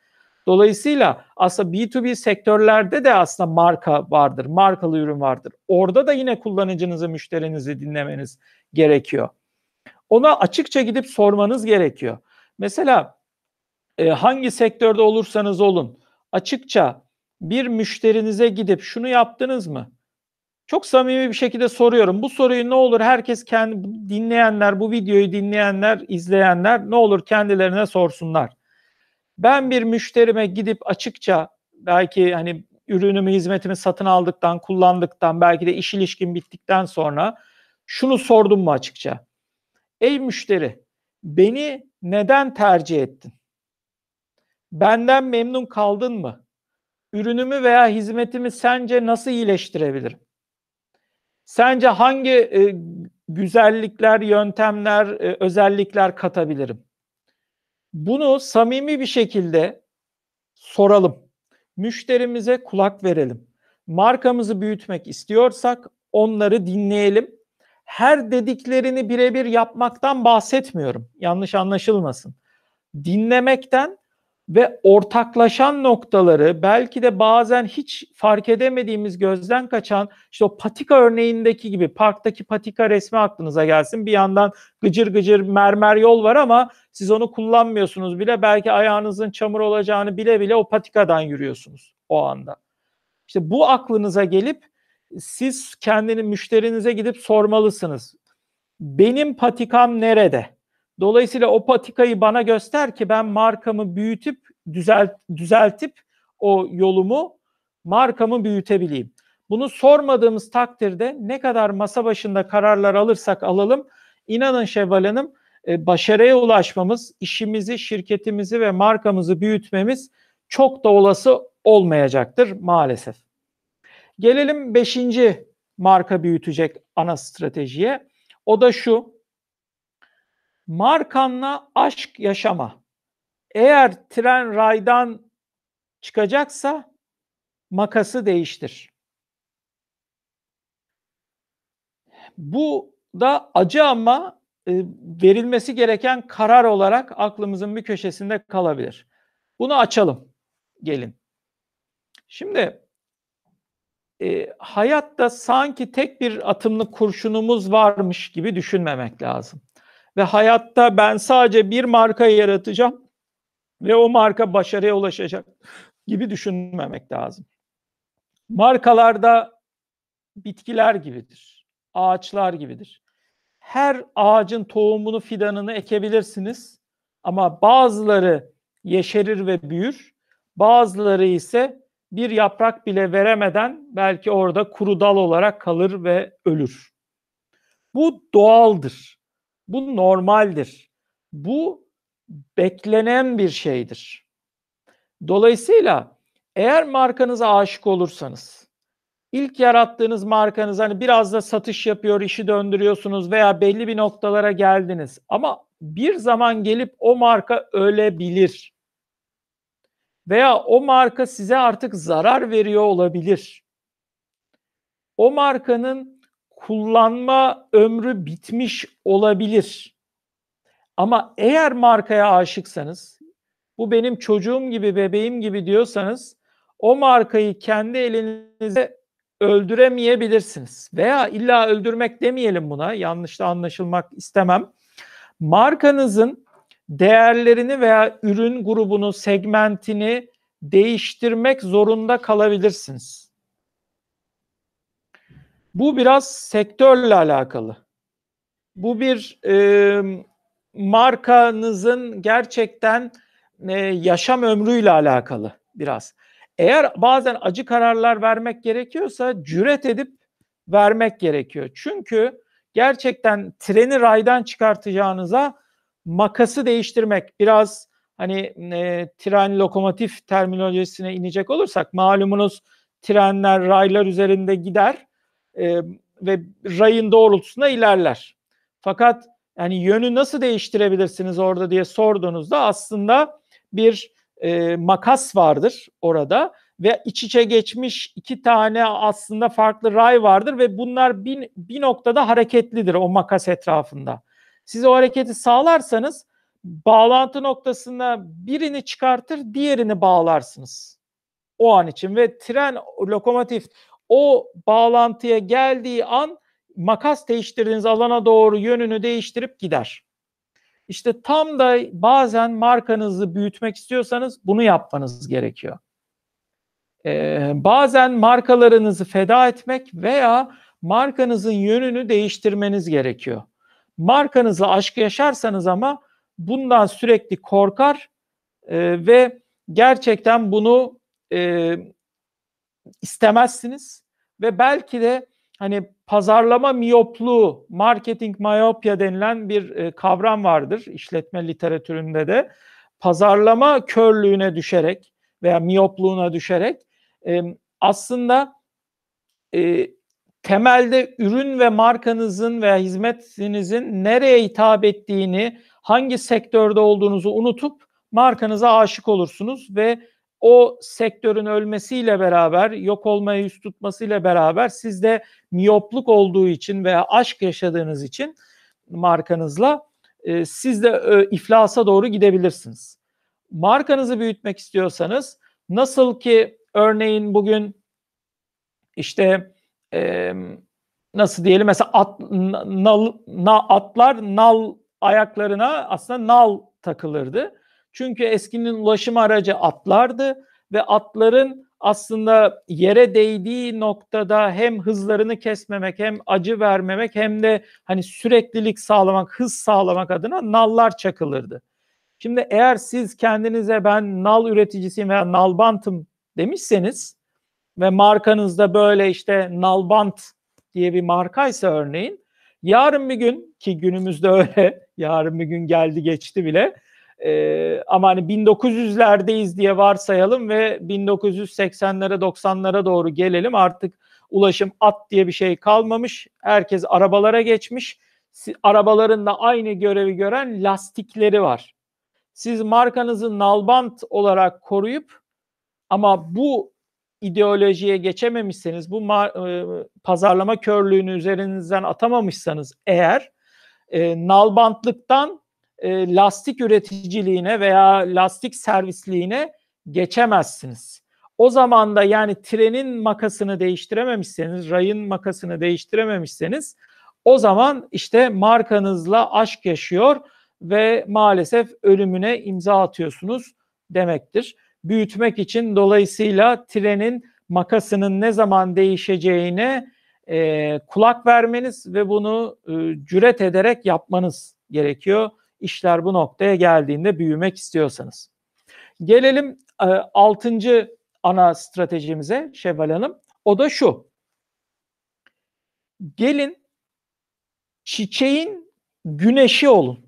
Dolayısıyla aslında B2B sektörlerde de aslında marka vardır, markalı ürün vardır. Orada da yine kullanıcınızı, müşterinizi dinlemeniz gerekiyor. Ona açıkça gidip sormanız gerekiyor. Mesela e, hangi sektörde olursanız olun, açıkça bir müşterinize gidip şunu yaptınız mı? Çok samimi bir şekilde soruyorum. Bu soruyu ne olur herkes kendi dinleyenler, bu videoyu dinleyenler, izleyenler ne olur kendilerine sorsunlar. Ben bir müşterime gidip açıkça belki hani ürünümü, hizmetimi satın aldıktan, kullandıktan, belki de iş ilişkin bittikten sonra şunu sordum mu açıkça? Ey müşteri, beni neden tercih ettin? Benden memnun kaldın mı? Ürünümü veya hizmetimi sence nasıl iyileştirebilirim? Sence hangi e, güzellikler, yöntemler, e, özellikler katabilirim? Bunu samimi bir şekilde soralım. Müşterimize kulak verelim. Markamızı büyütmek istiyorsak onları dinleyelim. Her dediklerini birebir yapmaktan bahsetmiyorum. Yanlış anlaşılmasın. Dinlemekten ve ortaklaşan noktaları belki de bazen hiç fark edemediğimiz gözden kaçan işte o patika örneğindeki gibi parktaki patika resmi aklınıza gelsin. Bir yandan gıcır gıcır mermer yol var ama siz onu kullanmıyorsunuz bile belki ayağınızın çamur olacağını bile bile o patikadan yürüyorsunuz o anda. İşte bu aklınıza gelip siz kendini müşterinize gidip sormalısınız. Benim patikam nerede? Dolayısıyla o patikayı bana göster ki ben markamı büyütüp düzelt, düzeltip o yolumu markamı büyütebileyim. Bunu sormadığımız takdirde ne kadar masa başında kararlar alırsak alalım inanın Şevval Hanım e, başarıya ulaşmamız, işimizi, şirketimizi ve markamızı büyütmemiz çok da olası olmayacaktır maalesef. Gelelim beşinci marka büyütecek ana stratejiye. O da şu, markanla aşk yaşama. Eğer tren raydan çıkacaksa makası değiştir. Bu da acı ama e, verilmesi gereken karar olarak aklımızın bir köşesinde kalabilir. Bunu açalım. Gelin. Şimdi e, hayatta sanki tek bir atımlık kurşunumuz varmış gibi düşünmemek lazım ve hayatta ben sadece bir markayı yaratacağım ve o marka başarıya ulaşacak gibi düşünmemek lazım. Markalarda bitkiler gibidir, ağaçlar gibidir. Her ağacın tohumunu, fidanını ekebilirsiniz ama bazıları yeşerir ve büyür, bazıları ise bir yaprak bile veremeden belki orada kuru dal olarak kalır ve ölür. Bu doğaldır. Bu normaldir. Bu beklenen bir şeydir. Dolayısıyla Eğer markanıza aşık olursanız, ilk yarattığınız markanız hani biraz da satış yapıyor, işi döndürüyorsunuz veya belli bir noktalara geldiniz ama bir zaman gelip o marka ölebilir. Veya o marka size artık zarar veriyor olabilir. O markanın kullanma ömrü bitmiş olabilir. Ama eğer markaya aşıksanız, bu benim çocuğum gibi, bebeğim gibi diyorsanız o markayı kendi elinize öldüremeyebilirsiniz. Veya illa öldürmek demeyelim buna. Yanlış da anlaşılmak istemem. Markanızın değerlerini veya ürün grubunu, segmentini değiştirmek zorunda kalabilirsiniz. Bu biraz sektörle alakalı. Bu bir e, markanızın gerçekten e, yaşam ömrüyle alakalı biraz. Eğer bazen acı kararlar vermek gerekiyorsa cüret edip vermek gerekiyor. Çünkü gerçekten treni raydan çıkartacağınıza makası değiştirmek biraz hani e, tren lokomotif terminolojisine inecek olursak malumunuz trenler raylar üzerinde gider e, ve rayın doğrultusuna ilerler. Fakat yani yönü nasıl değiştirebilirsiniz orada diye sorduğunuzda aslında bir e, makas vardır orada ve iç içe geçmiş iki tane aslında farklı ray vardır ve bunlar bir, bir noktada hareketlidir o makas etrafında. Siz o hareketi sağlarsanız bağlantı noktasına birini çıkartır diğerini bağlarsınız o an için ve tren lokomotif o bağlantıya geldiği an makas değiştirdiğiniz alana doğru yönünü değiştirip gider. İşte tam da bazen markanızı büyütmek istiyorsanız bunu yapmanız gerekiyor. Ee, bazen markalarınızı feda etmek veya markanızın yönünü değiştirmeniz gerekiyor. Markanızı aşk yaşarsanız ama bundan sürekli korkar e, ve gerçekten bunu e, istemezsiniz ve belki de hani pazarlama miyopluğu, marketing myopia denilen bir e, kavram vardır işletme literatüründe de. Pazarlama körlüğüne düşerek veya miyopluğuna düşerek aslında e, temelde ürün ve markanızın veya hizmetinizin nereye hitap ettiğini, hangi sektörde olduğunuzu unutup markanıza aşık olursunuz ve o sektörün ölmesiyle beraber, yok olmaya yüz tutmasıyla beraber sizde miyopluk olduğu için veya aşk yaşadığınız için markanızla e, siz de e, iflasa doğru gidebilirsiniz. Markanızı büyütmek istiyorsanız nasıl ki örneğin bugün işte e, nasıl diyelim mesela at, nal, na, atlar nal ayaklarına aslında nal takılırdı. Çünkü eskinin ulaşım aracı atlardı ve atların aslında yere değdiği noktada hem hızlarını kesmemek hem acı vermemek hem de hani süreklilik sağlamak, hız sağlamak adına nallar çakılırdı. Şimdi eğer siz kendinize ben nal üreticisiyim veya nalbantım demişseniz ve markanızda böyle işte nalbant diye bir markaysa örneğin yarın bir gün ki günümüzde öyle *laughs* yarın bir gün geldi geçti bile ee, ama hani 1900'lerdeyiz diye varsayalım ve 1980'lere 90'lara doğru gelelim. Artık ulaşım at diye bir şey kalmamış. Herkes arabalara geçmiş. Arabaların da aynı görevi gören lastikleri var. Siz markanızı nalbant olarak koruyup ama bu ideolojiye geçememişseniz, bu e, pazarlama körlüğünü üzerinizden atamamışsanız eğer e, nalbantlıktan e, lastik üreticiliğine veya lastik servisliğine geçemezsiniz. O zaman da yani trenin makasını değiştirememişseniz, rayın makasını değiştirememişseniz o zaman işte markanızla aşk yaşıyor ve maalesef ölümüne imza atıyorsunuz demektir. Büyütmek için dolayısıyla trenin makasının ne zaman değişeceğine e, kulak vermeniz ve bunu e, cüret ederek yapmanız gerekiyor işler bu noktaya geldiğinde büyümek istiyorsanız. Gelelim e, altıncı ana stratejimize Şevval Hanım. O da şu. Gelin çiçeğin güneşi olun.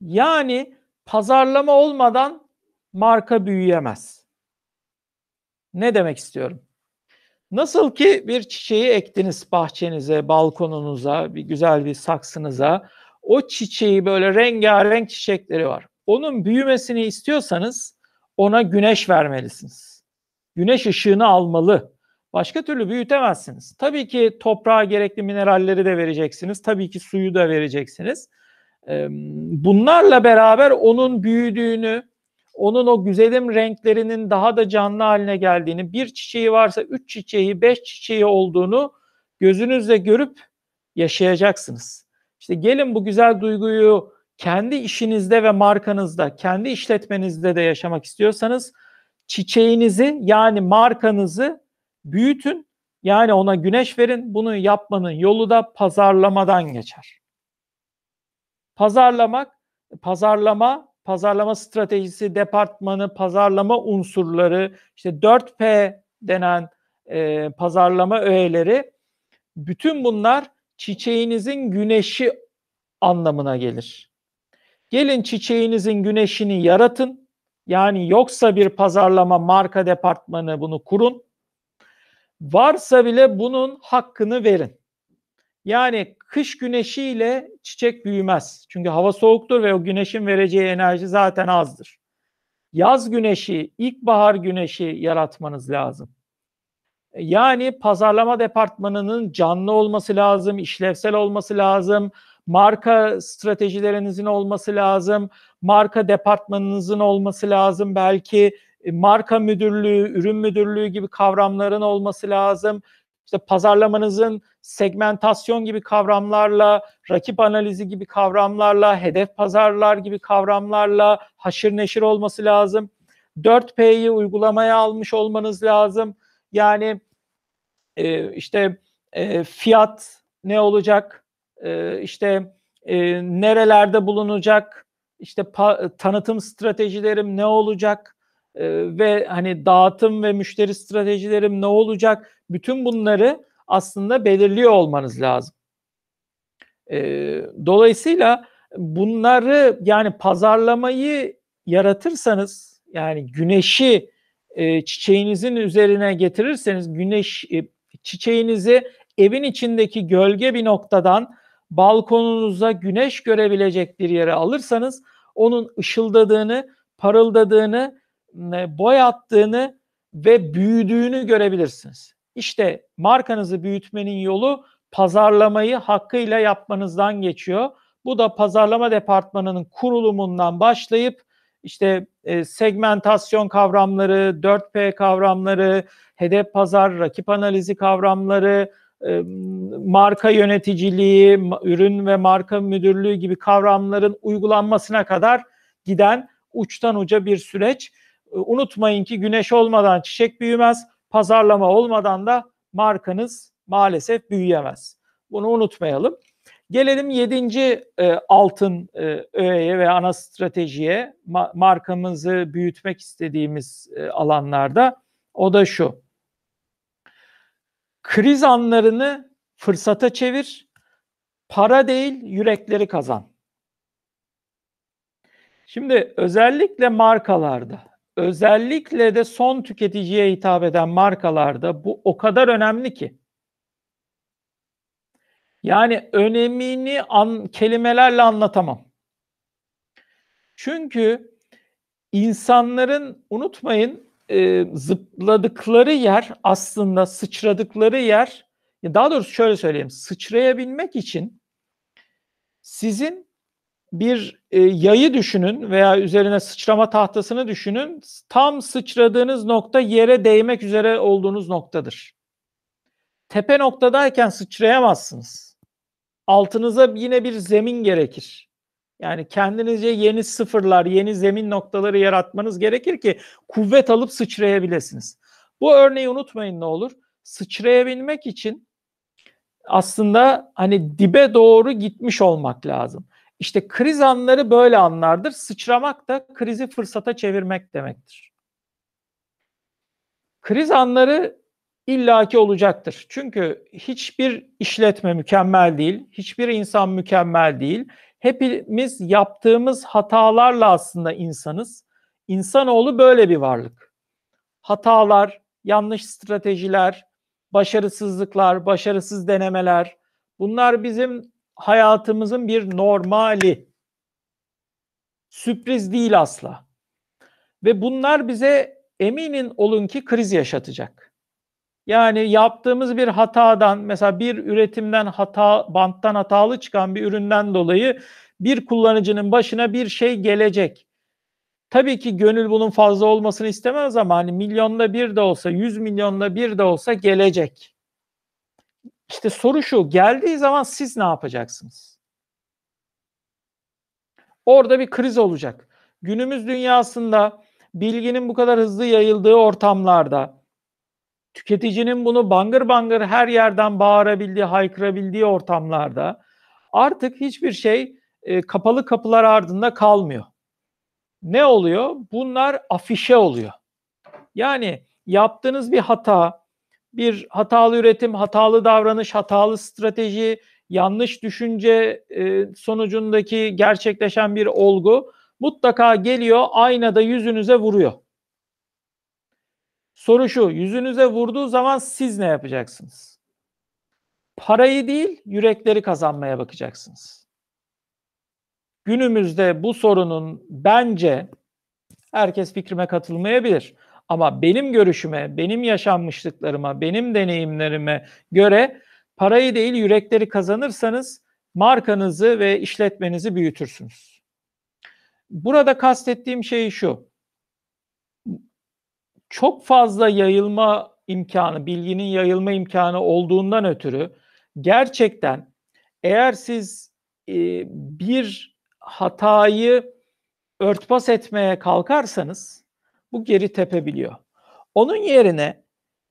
Yani pazarlama olmadan marka büyüyemez. Ne demek istiyorum? Nasıl ki bir çiçeği ektiniz bahçenize, balkonunuza, bir güzel bir saksınıza. O çiçeği böyle rengarenk çiçekleri var. Onun büyümesini istiyorsanız ona güneş vermelisiniz. Güneş ışığını almalı. Başka türlü büyütemezsiniz. Tabii ki toprağa gerekli mineralleri de vereceksiniz. Tabii ki suyu da vereceksiniz. Bunlarla beraber onun büyüdüğünü, onun o güzelim renklerinin daha da canlı haline geldiğini, bir çiçeği varsa üç çiçeği, beş çiçeği olduğunu gözünüzle görüp yaşayacaksınız. İşte gelin bu güzel duyguyu kendi işinizde ve markanızda, kendi işletmenizde de yaşamak istiyorsanız çiçeğinizi yani markanızı büyütün. Yani ona güneş verin. Bunu yapmanın yolu da pazarlamadan geçer. Pazarlamak, pazarlama, pazarlama stratejisi, departmanı, pazarlama unsurları, işte 4P denen e, pazarlama öğeleri, bütün bunlar çiçeğinizin güneşi anlamına gelir. Gelin çiçeğinizin güneşini yaratın. Yani yoksa bir pazarlama marka departmanı bunu kurun. Varsa bile bunun hakkını verin. Yani kış güneşiyle çiçek büyümez. Çünkü hava soğuktur ve o güneşin vereceği enerji zaten azdır. Yaz güneşi, ilkbahar güneşi yaratmanız lazım. Yani pazarlama departmanının canlı olması lazım, işlevsel olması lazım, marka stratejilerinizin olması lazım, marka departmanınızın olması lazım, belki e, marka müdürlüğü, ürün müdürlüğü gibi kavramların olması lazım. İşte pazarlamanızın segmentasyon gibi kavramlarla, rakip analizi gibi kavramlarla, hedef pazarlar gibi kavramlarla haşır neşir olması lazım. 4P'yi uygulamaya almış olmanız lazım. Yani e, işte e, fiyat ne olacak, e, işte e, nerelerde bulunacak, işte pa- tanıtım stratejilerim ne olacak? E, ve hani dağıtım ve müşteri stratejilerim ne olacak, bütün bunları aslında belirliyor olmanız lazım. E, dolayısıyla bunları yani pazarlamayı yaratırsanız yani güneşi e, çiçeğinizin üzerine getirirseniz güneş e, çiçeğinizi evin içindeki gölge bir noktadan balkonunuza güneş görebilecek bir yere alırsanız onun ışıldadığını, parıldadığını, boy attığını ve büyüdüğünü görebilirsiniz. İşte markanızı büyütmenin yolu pazarlamayı hakkıyla yapmanızdan geçiyor. Bu da pazarlama departmanının kurulumundan başlayıp işte e, segmentasyon kavramları, 4P kavramları, hedef pazar, rakip analizi kavramları, e, marka yöneticiliği, ürün ve marka müdürlüğü gibi kavramların uygulanmasına kadar giden uçtan uca bir süreç. E, unutmayın ki güneş olmadan çiçek büyümez, pazarlama olmadan da markanız maalesef büyüyemez. Bunu unutmayalım. Gelelim yedinci e, altın e, öğeye ve ana stratejiye ma- markamızı büyütmek istediğimiz e, alanlarda. O da şu. Kriz anlarını fırsata çevir. Para değil yürekleri kazan. Şimdi özellikle markalarda, özellikle de son tüketiciye hitap eden markalarda bu o kadar önemli ki. Yani önemini an, kelimelerle anlatamam. Çünkü insanların unutmayın e, zıpladıkları yer aslında sıçradıkları yer daha doğrusu şöyle söyleyeyim sıçrayabilmek için sizin bir e, yayı düşünün veya üzerine sıçrama tahtasını düşünün tam sıçradığınız nokta yere değmek üzere olduğunuz noktadır. Tepe noktadayken sıçrayamazsınız. Altınıza yine bir zemin gerekir. Yani kendinizce yeni sıfırlar, yeni zemin noktaları yaratmanız gerekir ki kuvvet alıp sıçrayabilirsiniz. Bu örneği unutmayın ne olur. Sıçrayabilmek için aslında hani dibe doğru gitmiş olmak lazım. İşte kriz anları böyle anlardır. Sıçramak da krizi fırsata çevirmek demektir. Kriz anları illaki olacaktır. Çünkü hiçbir işletme mükemmel değil, hiçbir insan mükemmel değil hepimiz yaptığımız hatalarla aslında insanız. İnsanoğlu böyle bir varlık. Hatalar, yanlış stratejiler, başarısızlıklar, başarısız denemeler bunlar bizim hayatımızın bir normali. Sürpriz değil asla. Ve bunlar bize eminin olun ki kriz yaşatacak. Yani yaptığımız bir hatadan mesela bir üretimden hata banttan hatalı çıkan bir üründen dolayı bir kullanıcının başına bir şey gelecek. Tabii ki gönül bunun fazla olmasını istemez ama hani milyonda bir de olsa, yüz milyonda bir de olsa gelecek. İşte soru şu, geldiği zaman siz ne yapacaksınız? Orada bir kriz olacak. Günümüz dünyasında bilginin bu kadar hızlı yayıldığı ortamlarda, tüketicinin bunu bangır bangır her yerden bağırabildiği, haykırabildiği ortamlarda artık hiçbir şey e, kapalı kapılar ardında kalmıyor. Ne oluyor? Bunlar afişe oluyor. Yani yaptığınız bir hata, bir hatalı üretim, hatalı davranış, hatalı strateji, yanlış düşünce e, sonucundaki gerçekleşen bir olgu mutlaka geliyor aynada yüzünüze vuruyor. Soru şu, yüzünüze vurduğu zaman siz ne yapacaksınız? Parayı değil, yürekleri kazanmaya bakacaksınız. Günümüzde bu sorunun bence herkes fikrime katılmayabilir. Ama benim görüşüme, benim yaşanmışlıklarıma, benim deneyimlerime göre parayı değil yürekleri kazanırsanız markanızı ve işletmenizi büyütürsünüz. Burada kastettiğim şey şu. Çok fazla yayılma imkanı, bilginin yayılma imkanı olduğundan ötürü gerçekten eğer siz e, bir hatayı örtbas etmeye kalkarsanız bu geri tepebiliyor. Onun yerine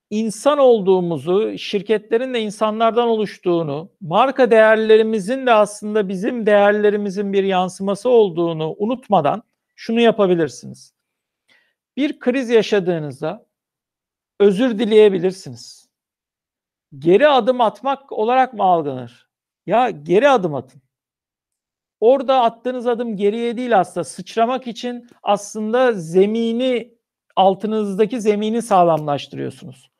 insan olduğumuzu, şirketlerin de insanlardan oluştuğunu, marka değerlerimizin de aslında bizim değerlerimizin bir yansıması olduğunu unutmadan şunu yapabilirsiniz. Bir kriz yaşadığınızda özür dileyebilirsiniz. Geri adım atmak olarak mı algılanır? Ya geri adım atın. Orada attığınız adım geriye değil aslında sıçramak için aslında zemini altınızdaki zemini sağlamlaştırıyorsunuz.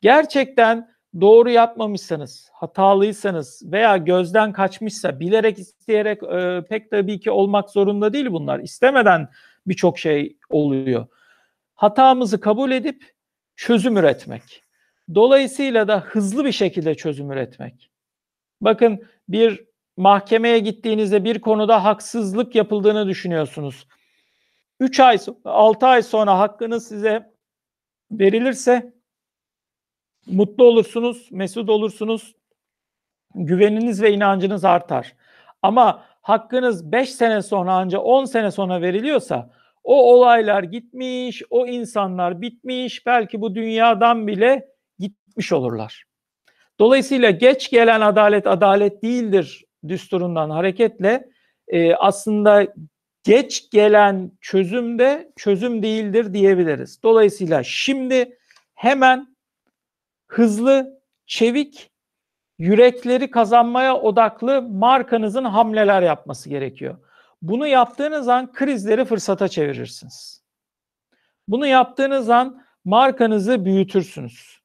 Gerçekten doğru yapmamışsanız, hatalıysanız veya gözden kaçmışsa bilerek isteyerek e, pek tabii ki olmak zorunda değil bunlar. İstemeden birçok şey oluyor. Hatamızı kabul edip çözüm üretmek. Dolayısıyla da hızlı bir şekilde çözüm üretmek. Bakın bir mahkemeye gittiğinizde bir konuda haksızlık yapıldığını düşünüyorsunuz. 3 ay, 6 ay sonra hakkınız size verilirse mutlu olursunuz, mesut olursunuz, güveniniz ve inancınız artar. Ama hakkınız 5 sene sonra ancak 10 sene sonra veriliyorsa o olaylar gitmiş, o insanlar bitmiş, belki bu dünyadan bile gitmiş olurlar. Dolayısıyla geç gelen adalet adalet değildir düsturundan hareketle e, aslında geç gelen çözüm de çözüm değildir diyebiliriz. Dolayısıyla şimdi hemen hızlı, çevik, yürekleri kazanmaya odaklı markanızın hamleler yapması gerekiyor. Bunu yaptığınız an krizleri fırsata çevirirsiniz. Bunu yaptığınız an markanızı büyütürsünüz.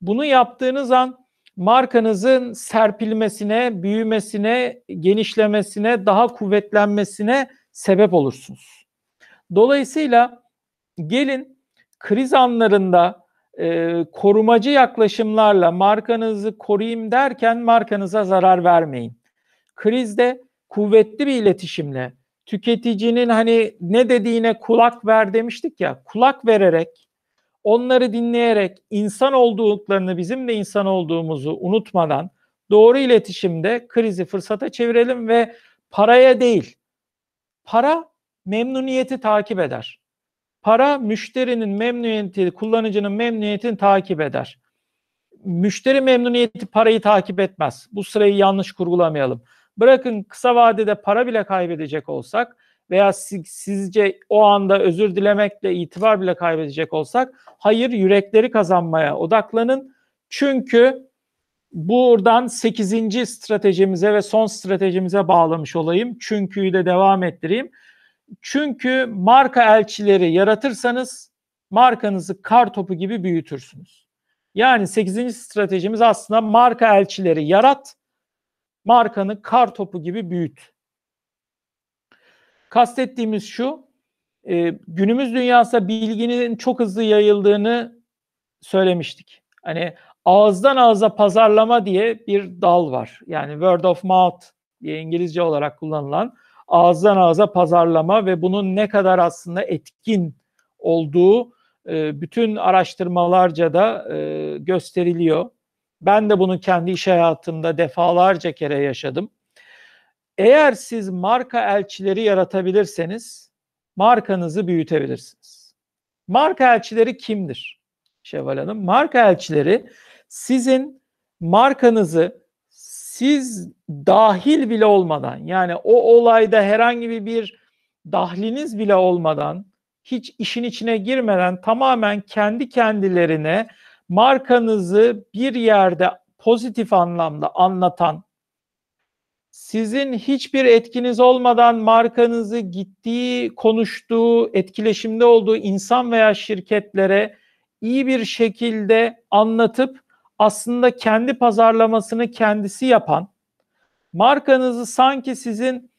Bunu yaptığınız an markanızın serpilmesine, büyümesine, genişlemesine, daha kuvvetlenmesine sebep olursunuz. Dolayısıyla gelin kriz anlarında e, korumacı yaklaşımlarla markanızı koruyayım derken markanıza zarar vermeyin. Krizde kuvvetli bir iletişimle tüketicinin hani ne dediğine kulak ver demiştik ya kulak vererek onları dinleyerek insan olduklarını bizim de insan olduğumuzu unutmadan doğru iletişimde krizi fırsata çevirelim ve paraya değil para memnuniyeti takip eder. Para müşterinin memnuniyeti, kullanıcının memnuniyetini takip eder. Müşteri memnuniyeti parayı takip etmez. Bu sırayı yanlış kurgulamayalım. Bırakın kısa vadede para bile kaybedecek olsak veya sizce o anda özür dilemekle itibar bile kaybedecek olsak hayır yürekleri kazanmaya odaklanın. Çünkü buradan 8. stratejimize ve son stratejimize bağlamış olayım. Çünkü'yü de devam ettireyim. Çünkü marka elçileri yaratırsanız markanızı kar topu gibi büyütürsünüz. Yani 8. stratejimiz aslında marka elçileri yarat, markanı kar topu gibi büyüt. Kastettiğimiz şu, e, günümüz dünyasında bilginin çok hızlı yayıldığını söylemiştik. Hani ağızdan ağza pazarlama diye bir dal var. Yani word of mouth diye İngilizce olarak kullanılan ağızdan ağza pazarlama ve bunun ne kadar aslında etkin olduğu e, bütün araştırmalarca da e, gösteriliyor. Ben de bunu kendi iş hayatımda defalarca kere yaşadım. Eğer siz marka elçileri yaratabilirseniz markanızı büyütebilirsiniz. Marka elçileri kimdir? Şevval Hanım, marka elçileri sizin markanızı siz dahil bile olmadan yani o olayda herhangi bir dahliniz bile olmadan hiç işin içine girmeden tamamen kendi kendilerine markanızı bir yerde pozitif anlamda anlatan sizin hiçbir etkiniz olmadan markanızı gittiği, konuştuğu, etkileşimde olduğu insan veya şirketlere iyi bir şekilde anlatıp aslında kendi pazarlamasını kendisi yapan, markanızı sanki sizin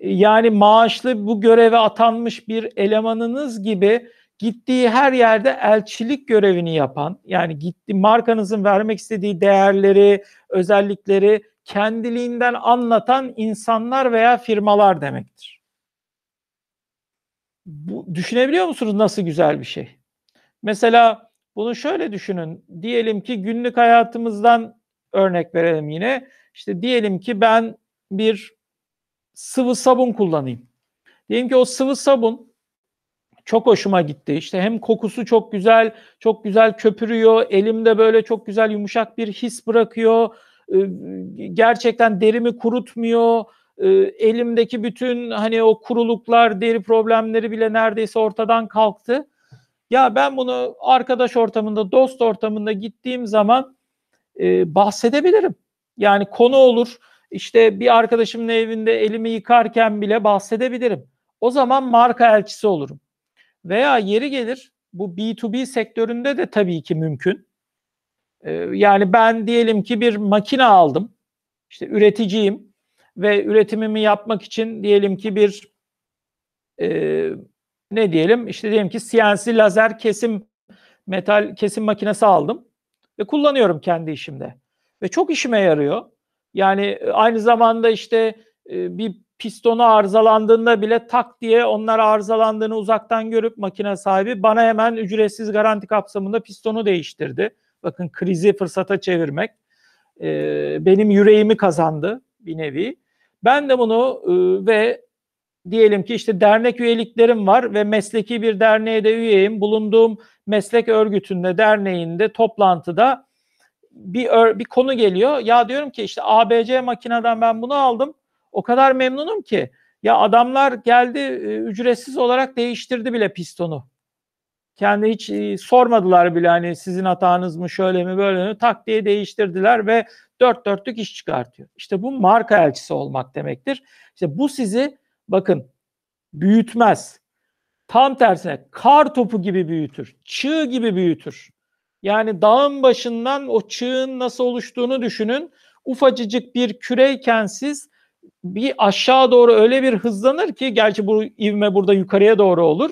yani maaşlı bu göreve atanmış bir elemanınız gibi gittiği her yerde elçilik görevini yapan, yani gitti markanızın vermek istediği değerleri, özellikleri kendiliğinden anlatan insanlar veya firmalar demektir. Bu, düşünebiliyor musunuz nasıl güzel bir şey? Mesela bunu şöyle düşünün. Diyelim ki günlük hayatımızdan örnek verelim yine. İşte diyelim ki ben bir sıvı sabun kullanayım. Diyelim ki o sıvı sabun çok hoşuma gitti. İşte hem kokusu çok güzel, çok güzel köpürüyor. Elimde böyle çok güzel yumuşak bir his bırakıyor. Gerçekten derimi kurutmuyor. Elimdeki bütün hani o kuruluklar, deri problemleri bile neredeyse ortadan kalktı. Ya ben bunu arkadaş ortamında, dost ortamında gittiğim zaman e, bahsedebilirim. Yani konu olur. İşte bir arkadaşımın evinde elimi yıkarken bile bahsedebilirim. O zaman marka elçisi olurum. Veya yeri gelir bu B2B sektöründe de tabii ki mümkün. Ee, yani ben diyelim ki bir makine aldım. İşte üreticiyim ve üretimimi yapmak için diyelim ki bir e, ne diyelim işte diyelim ki CNC lazer kesim metal kesim makinesi aldım ve kullanıyorum kendi işimde. Ve çok işime yarıyor. Yani e, aynı zamanda işte e, bir pistonu arızalandığında bile tak diye onlar arızalandığını uzaktan görüp makine sahibi bana hemen ücretsiz garanti kapsamında pistonu değiştirdi. Bakın krizi fırsata çevirmek e, benim yüreğimi kazandı bir nevi. Ben de bunu ve diyelim ki işte dernek üyeliklerim var ve mesleki bir derneğe de üyeyim. Bulunduğum meslek örgütünde, derneğinde, toplantıda bir bir konu geliyor. Ya diyorum ki işte ABC makineden ben bunu aldım. O kadar memnunum ki. Ya adamlar geldi e, ücretsiz olarak değiştirdi bile pistonu. Kendi hiç e, sormadılar bile hani sizin hatanız mı şöyle mi böyle mi tak diye değiştirdiler ve dört dörtlük iş çıkartıyor. İşte bu marka elçisi olmak demektir. İşte bu sizi bakın büyütmez. Tam tersine kar topu gibi büyütür. Çığ gibi büyütür. Yani dağın başından o çığın nasıl oluştuğunu düşünün. Ufacıcık bir küreyken siz bir aşağı doğru öyle bir hızlanır ki gerçi bu ivme burada yukarıya doğru olur.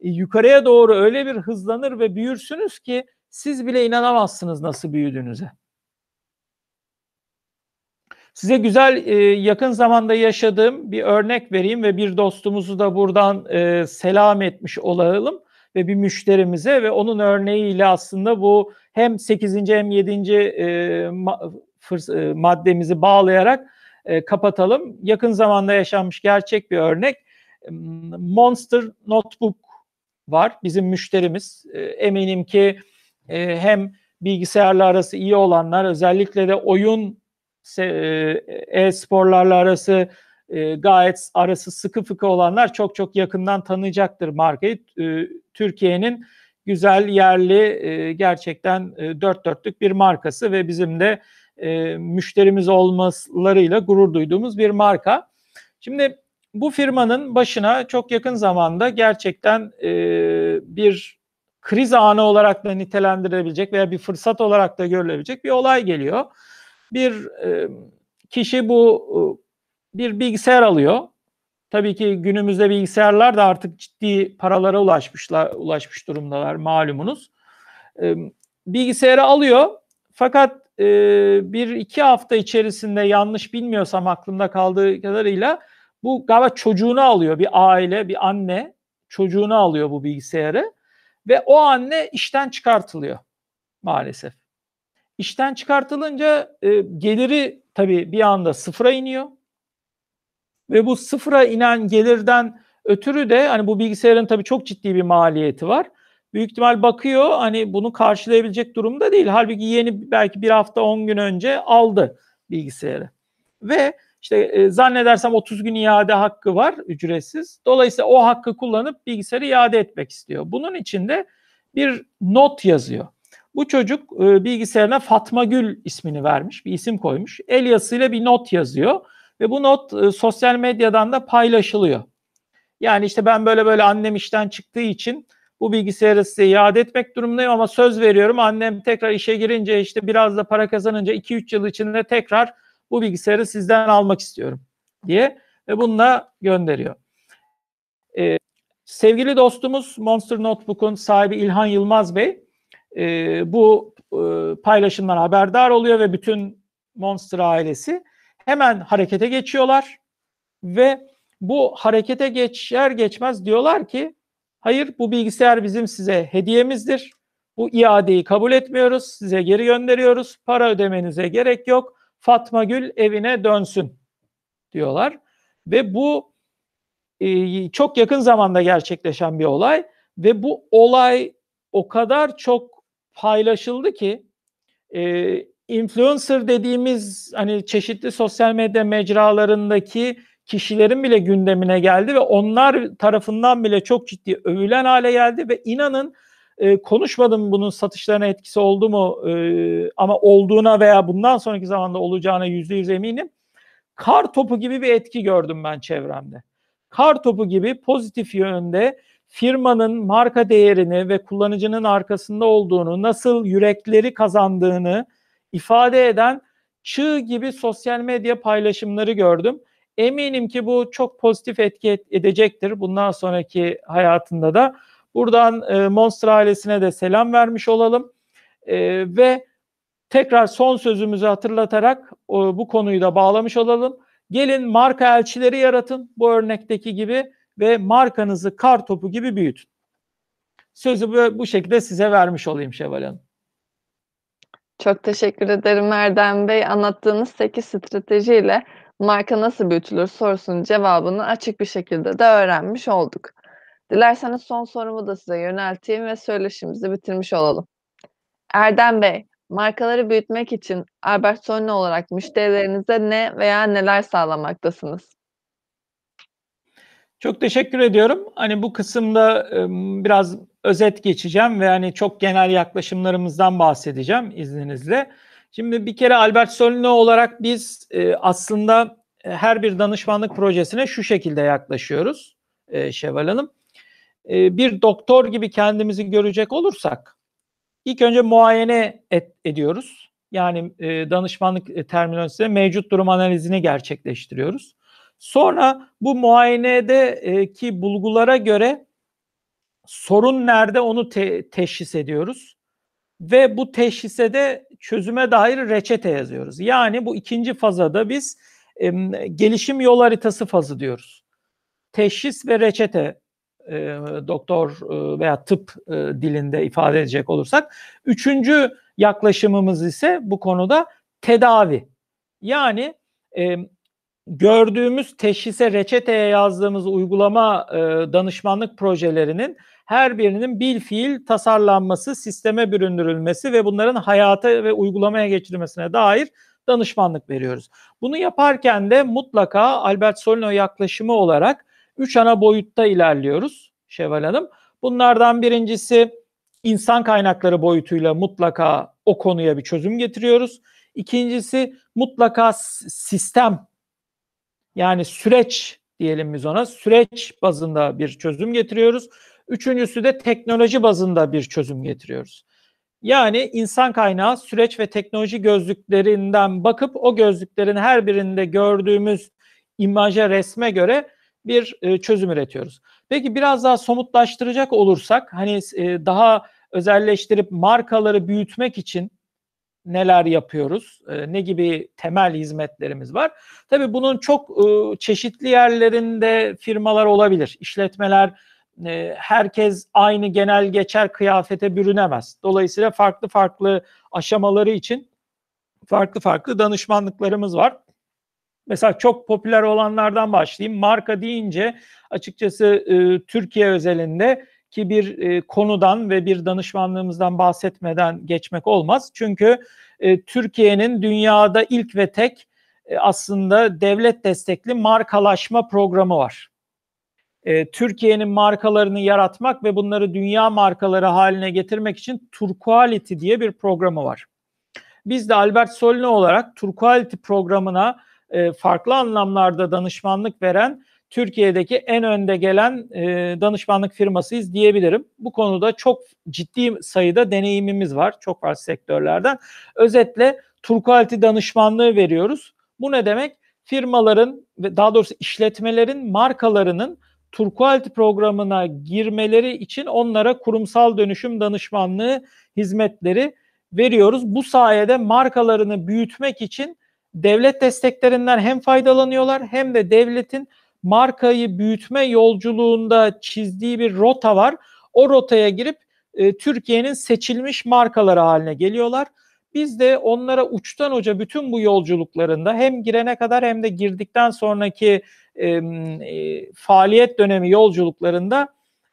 E, yukarıya doğru öyle bir hızlanır ve büyürsünüz ki siz bile inanamazsınız nasıl büyüdüğünüze. Size güzel e, yakın zamanda yaşadığım bir örnek vereyim ve bir dostumuzu da buradan e, selam etmiş olalım ve bir müşterimize ve onun örneğiyle aslında bu hem 8. hem 7. E, ma, fırs, e, maddemizi bağlayarak e, kapatalım. Yakın zamanda yaşanmış gerçek bir örnek. Monster Notebook var bizim müşterimiz. E, eminim ki e, hem bilgisayarla arası iyi olanlar özellikle de oyun e, e-sporlarla arası e, gayet arası sıkı fıkı olanlar çok çok yakından tanıyacaktır markayı. E, Türkiye'nin güzel yerli e, gerçekten e, dört dörtlük bir markası ve bizim de e, müşterimiz olmalarıyla gurur duyduğumuz bir marka. Şimdi bu firmanın başına çok yakın zamanda gerçekten e, bir kriz anı olarak da nitelendirilebilecek veya bir fırsat olarak da görülebilecek bir olay geliyor. Bir e, kişi bu e, bir bilgisayar alıyor. Tabii ki günümüzde bilgisayarlar da artık ciddi paralara ulaşmışlar, ulaşmış durumdalar malumunuz. E, bilgisayarı alıyor fakat e, bir iki hafta içerisinde yanlış bilmiyorsam aklımda kaldığı kadarıyla bu galiba çocuğunu alıyor bir aile, bir anne çocuğunu alıyor bu bilgisayarı ve o anne işten çıkartılıyor maalesef. İşten çıkartılınca e, geliri tabii bir anda sıfıra iniyor. Ve bu sıfıra inen gelirden ötürü de hani bu bilgisayarın tabii çok ciddi bir maliyeti var. Büyük ihtimal bakıyor hani bunu karşılayabilecek durumda değil. Halbuki yeni belki bir hafta 10 gün önce aldı bilgisayarı. Ve işte e, zannedersem 30 gün iade hakkı var ücretsiz. Dolayısıyla o hakkı kullanıp bilgisayarı iade etmek istiyor. Bunun için de bir not yazıyor. Bu çocuk e, bilgisayarına Fatma Gül ismini vermiş, bir isim koymuş. El yazısıyla bir not yazıyor ve bu not e, sosyal medyadan da paylaşılıyor. Yani işte ben böyle böyle annem işten çıktığı için bu bilgisayarı size iade etmek durumundayım ama söz veriyorum annem tekrar işe girince işte biraz da para kazanınca 2-3 yıl içinde tekrar bu bilgisayarı sizden almak istiyorum diye ve bununla gönderiyor. Ee, sevgili dostumuz Monster Notebook'un sahibi İlhan Yılmaz Bey e, bu e, paylaşımdan haberdar oluyor ve bütün Monster ailesi hemen harekete geçiyorlar ve bu harekete geçer geçmez diyorlar ki hayır bu bilgisayar bizim size hediyemizdir. Bu iadeyi kabul etmiyoruz. Size geri gönderiyoruz. Para ödemenize gerek yok. Fatma Gül evine dönsün diyorlar. Ve bu e, çok yakın zamanda gerçekleşen bir olay ve bu olay o kadar çok paylaşıldı ki e, influencer dediğimiz hani çeşitli sosyal medya mecralarındaki kişilerin bile gündemine geldi ve onlar tarafından bile çok ciddi övülen hale geldi ve inanın e, konuşmadım bunun satışlarına etkisi oldu mu e, ama olduğuna veya bundan sonraki zamanda olacağına yüzde yüz eminim. Kar topu gibi bir etki gördüm ben çevremde. Kar topu gibi pozitif yönde firmanın marka değerini ve kullanıcının arkasında olduğunu, nasıl yürekleri kazandığını ifade eden çığ gibi sosyal medya paylaşımları gördüm. Eminim ki bu çok pozitif etki edecektir bundan sonraki hayatında da. Buradan e, Monster ailesine de selam vermiş olalım. E, ve tekrar son sözümüzü hatırlatarak o, bu konuyu da bağlamış olalım. Gelin marka elçileri yaratın bu örnekteki gibi ve markanızı kar topu gibi büyütün. Sözü bu, bu şekilde size vermiş olayım Şevval Hanım. Çok teşekkür ederim Erdem Bey. Anlattığınız 8 stratejiyle marka nasıl büyütülür sorusunun cevabını açık bir şekilde de öğrenmiş olduk. Dilerseniz son sorumu da size yönelteyim ve söyleşimizi bitirmiş olalım. Erdem Bey, markaları büyütmek için Albert Sony olarak müşterilerinize ne veya neler sağlamaktasınız? Çok teşekkür ediyorum. Hani bu kısımda biraz özet geçeceğim ve hani çok genel yaklaşımlarımızdan bahsedeceğim izninizle. Şimdi bir kere Albert Solino olarak biz aslında her bir danışmanlık projesine şu şekilde yaklaşıyoruz Şevval Hanım. Bir doktor gibi kendimizi görecek olursak ilk önce muayene et, ediyoruz. Yani danışmanlık terminolojisinde mevcut durum analizini gerçekleştiriyoruz. Sonra bu muayenedeki bulgulara göre sorun nerede onu te- teşhis ediyoruz. Ve bu teşhise de çözüme dair reçete yazıyoruz. Yani bu ikinci fazada biz e, gelişim yol haritası fazı diyoruz. Teşhis ve reçete e, doktor e, veya tıp e, dilinde ifade edecek olursak. Üçüncü yaklaşımımız ise bu konuda tedavi. Yani e, gördüğümüz teşhise reçeteye yazdığımız uygulama e, danışmanlık projelerinin her birinin bil fiil tasarlanması, sisteme büründürülmesi ve bunların hayata ve uygulamaya geçirilmesine dair danışmanlık veriyoruz. Bunu yaparken de mutlaka Albert Solino yaklaşımı olarak üç ana boyutta ilerliyoruz Şevval Hanım. Bunlardan birincisi insan kaynakları boyutuyla mutlaka o konuya bir çözüm getiriyoruz. İkincisi mutlaka sistem yani süreç diyelim biz ona süreç bazında bir çözüm getiriyoruz. Üçüncüsü de teknoloji bazında bir çözüm getiriyoruz. Yani insan kaynağı süreç ve teknoloji gözlüklerinden bakıp o gözlüklerin her birinde gördüğümüz imaja, resme göre bir e, çözüm üretiyoruz. Peki biraz daha somutlaştıracak olursak hani e, daha özelleştirip markaları büyütmek için neler yapıyoruz? E, ne gibi temel hizmetlerimiz var? Tabii bunun çok çeşitli yerlerinde firmalar olabilir. İşletmeler e, herkes aynı genel geçer kıyafete bürünemez. Dolayısıyla farklı farklı aşamaları için farklı farklı danışmanlıklarımız var. Mesela çok popüler olanlardan başlayayım. Marka deyince açıkçası e, Türkiye özelinde ki bir e, konudan ve bir danışmanlığımızdan bahsetmeden geçmek olmaz. Çünkü Türkiye'nin dünyada ilk ve tek aslında devlet destekli markalaşma programı var. E, Türkiye'nin markalarını yaratmak ve bunları dünya markaları haline getirmek için Turquality diye bir programı var. Biz de Albert Solino olarak Turquality programına e, farklı anlamlarda danışmanlık veren Türkiye'deki en önde gelen e, danışmanlık firmasıyız diyebilirim. Bu konuda çok ciddi sayıda deneyimimiz var çok farklı sektörlerden. Özetle Turquality danışmanlığı veriyoruz. Bu ne demek? Firmaların ve daha doğrusu işletmelerin markalarının Turquality programına girmeleri için onlara kurumsal dönüşüm danışmanlığı hizmetleri veriyoruz. Bu sayede markalarını büyütmek için devlet desteklerinden hem faydalanıyorlar hem de devletin markayı büyütme yolculuğunda çizdiği bir rota var. O rotaya girip e, Türkiye'nin seçilmiş markaları haline geliyorlar. Biz de onlara uçtan uca bütün bu yolculuklarında hem girene kadar hem de girdikten sonraki e, faaliyet dönemi yolculuklarında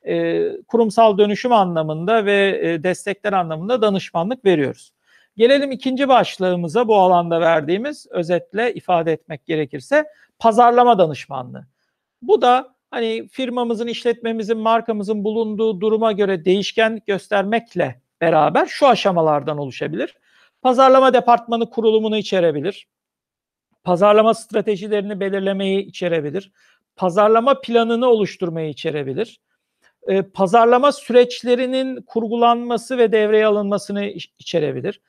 e, kurumsal dönüşüm anlamında ve e, destekler anlamında danışmanlık veriyoruz. Gelelim ikinci başlığımıza bu alanda verdiğimiz özetle ifade etmek gerekirse pazarlama danışmanlığı. Bu da hani firmamızın, işletmemizin, markamızın bulunduğu duruma göre değişkenlik göstermekle beraber şu aşamalardan oluşabilir. Pazarlama departmanı kurulumunu içerebilir. Pazarlama stratejilerini belirlemeyi içerebilir. Pazarlama planını oluşturmayı içerebilir. Ee, pazarlama süreçlerinin kurgulanması ve devreye alınmasını içerebilir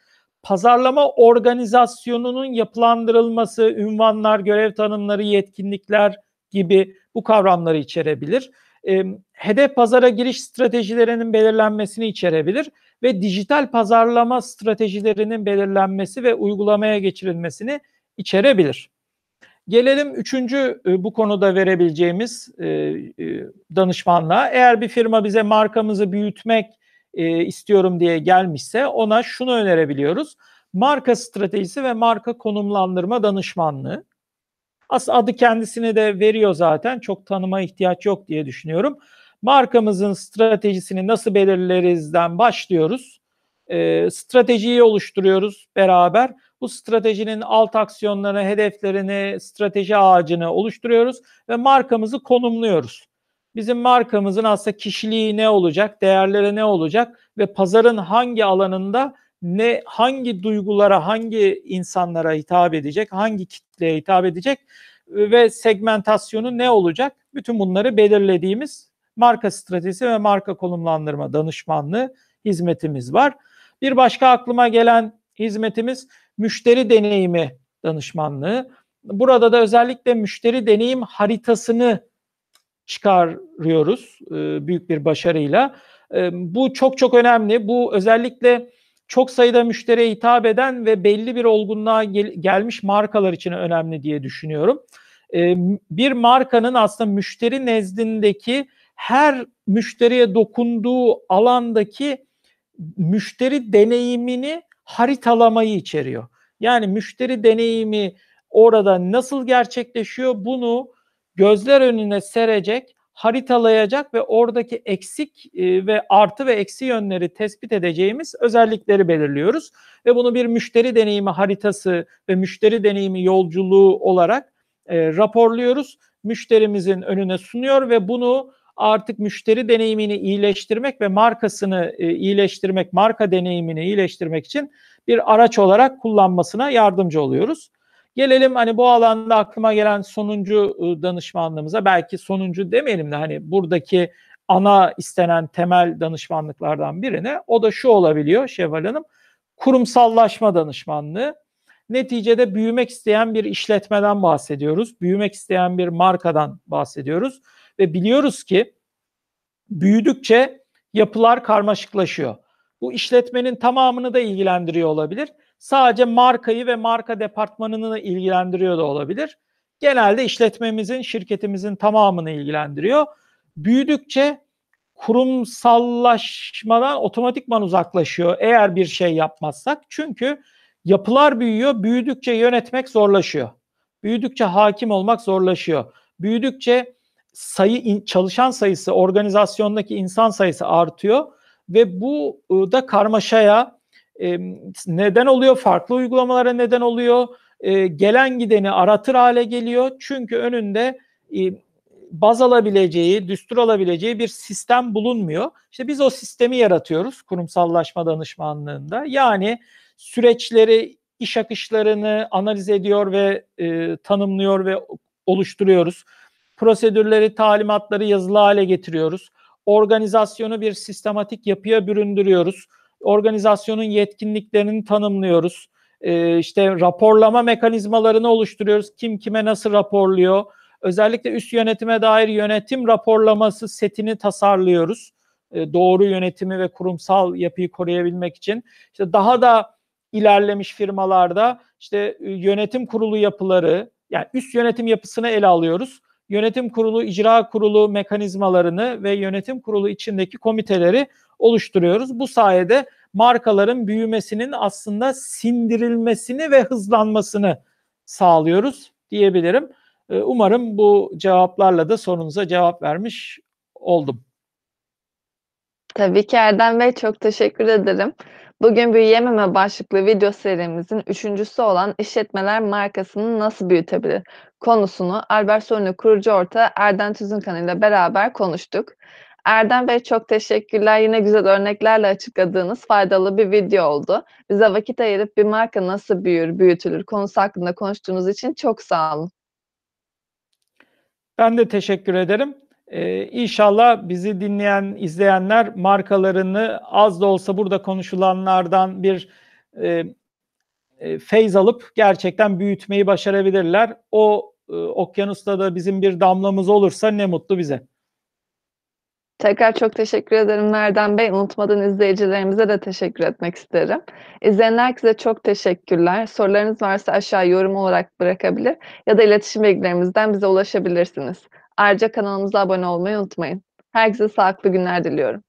pazarlama organizasyonunun yapılandırılması, ünvanlar, görev tanımları, yetkinlikler gibi bu kavramları içerebilir. E, hedef pazara giriş stratejilerinin belirlenmesini içerebilir ve dijital pazarlama stratejilerinin belirlenmesi ve uygulamaya geçirilmesini içerebilir. Gelelim üçüncü e, bu konuda verebileceğimiz e, e, danışmanlığa. Eğer bir firma bize markamızı büyütmek istiyorum diye gelmişse ona şunu önerebiliyoruz. Marka stratejisi ve marka konumlandırma danışmanlığı. Aslında adı kendisini de veriyor zaten. Çok tanıma ihtiyaç yok diye düşünüyorum. Markamızın stratejisini nasıl belirlerizden başlıyoruz. Stratejiyi oluşturuyoruz beraber. Bu stratejinin alt aksiyonlarını, hedeflerini, strateji ağacını oluşturuyoruz ve markamızı konumluyoruz. Bizim markamızın aslında kişiliği ne olacak, değerleri ne olacak ve pazarın hangi alanında ne hangi duygulara, hangi insanlara hitap edecek, hangi kitleye hitap edecek ve segmentasyonu ne olacak? Bütün bunları belirlediğimiz marka stratejisi ve marka konumlandırma danışmanlığı hizmetimiz var. Bir başka aklıma gelen hizmetimiz müşteri deneyimi danışmanlığı. Burada da özellikle müşteri deneyim haritasını çıkarıyoruz e, büyük bir başarıyla. E, bu çok çok önemli. Bu özellikle çok sayıda müşteriye hitap eden ve belli bir olgunluğa gel- gelmiş markalar için önemli diye düşünüyorum. E, bir markanın aslında müşteri nezdindeki her müşteriye dokunduğu alandaki müşteri deneyimini haritalamayı içeriyor. Yani müşteri deneyimi orada nasıl gerçekleşiyor bunu gözler önüne serecek, haritalayacak ve oradaki eksik e, ve artı ve eksi yönleri tespit edeceğimiz özellikleri belirliyoruz. Ve bunu bir müşteri deneyimi haritası ve müşteri deneyimi yolculuğu olarak e, raporluyoruz. Müşterimizin önüne sunuyor ve bunu artık müşteri deneyimini iyileştirmek ve markasını e, iyileştirmek, marka deneyimini iyileştirmek için bir araç olarak kullanmasına yardımcı oluyoruz. Gelelim hani bu alanda aklıma gelen sonuncu ıı, danışmanlığımıza belki sonuncu demeyelim de hani buradaki ana istenen temel danışmanlıklardan birine. O da şu olabiliyor Şevval Hanım. Kurumsallaşma danışmanlığı. Neticede büyümek isteyen bir işletmeden bahsediyoruz. Büyümek isteyen bir markadan bahsediyoruz. Ve biliyoruz ki büyüdükçe yapılar karmaşıklaşıyor. Bu işletmenin tamamını da ilgilendiriyor olabilir. Sadece markayı ve marka departmanını ilgilendiriyor da olabilir. Genelde işletmemizin, şirketimizin tamamını ilgilendiriyor. Büyüdükçe kurumsallaşmadan otomatikman uzaklaşıyor eğer bir şey yapmazsak. Çünkü yapılar büyüyor, büyüdükçe yönetmek zorlaşıyor. Büyüdükçe hakim olmak zorlaşıyor. Büyüdükçe sayı çalışan sayısı, organizasyondaki insan sayısı artıyor ve bu ıı, da karmaşaya neden oluyor, farklı uygulamalara neden oluyor. Gelen gideni aratır hale geliyor. Çünkü önünde baz alabileceği, düstur alabileceği bir sistem bulunmuyor. İşte biz o sistemi yaratıyoruz kurumsallaşma danışmanlığında. Yani süreçleri, iş akışlarını analiz ediyor ve e, tanımlıyor ve oluşturuyoruz. Prosedürleri, talimatları yazılı hale getiriyoruz. Organizasyonu bir sistematik yapıya büründürüyoruz. Organizasyonun yetkinliklerini tanımlıyoruz. E, işte raporlama mekanizmalarını oluşturuyoruz. Kim kime nasıl raporluyor? Özellikle üst yönetime dair yönetim raporlaması setini tasarlıyoruz. E, doğru yönetimi ve kurumsal yapıyı koruyabilmek için. İşte daha da ilerlemiş firmalarda işte e, yönetim kurulu yapıları yani üst yönetim yapısını ele alıyoruz. Yönetim kurulu, icra kurulu mekanizmalarını ve yönetim kurulu içindeki komiteleri oluşturuyoruz. Bu sayede markaların büyümesinin aslında sindirilmesini ve hızlanmasını sağlıyoruz diyebilirim. E, umarım bu cevaplarla da sorunuza cevap vermiş oldum. Tabii ki Erdem Bey çok teşekkür ederim. Bugün büyüyememe başlıklı video serimizin üçüncüsü olan işletmeler markasını nasıl büyütebilir konusunu Albert Sorunu kurucu orta Erdem Tüzünkan ile beraber konuştuk. Erdem Bey çok teşekkürler. Yine güzel örneklerle açıkladığınız faydalı bir video oldu. Bize vakit ayırıp bir marka nasıl büyür, büyütülür konusu hakkında konuştuğunuz için çok sağ olun. Ben de teşekkür ederim. Ee, inşallah bizi dinleyen, izleyenler markalarını az da olsa burada konuşulanlardan bir e, e, feyz alıp gerçekten büyütmeyi başarabilirler. O e, okyanusta da bizim bir damlamız olursa ne mutlu bize. Tekrar çok teşekkür ederim Erdem Bey. Unutmadan izleyicilerimize de teşekkür etmek isterim. İzleyen herkese çok teşekkürler. Sorularınız varsa aşağı yorum olarak bırakabilir ya da iletişim bilgilerimizden bize ulaşabilirsiniz. Ayrıca kanalımıza abone olmayı unutmayın. Herkese sağlıklı günler diliyorum.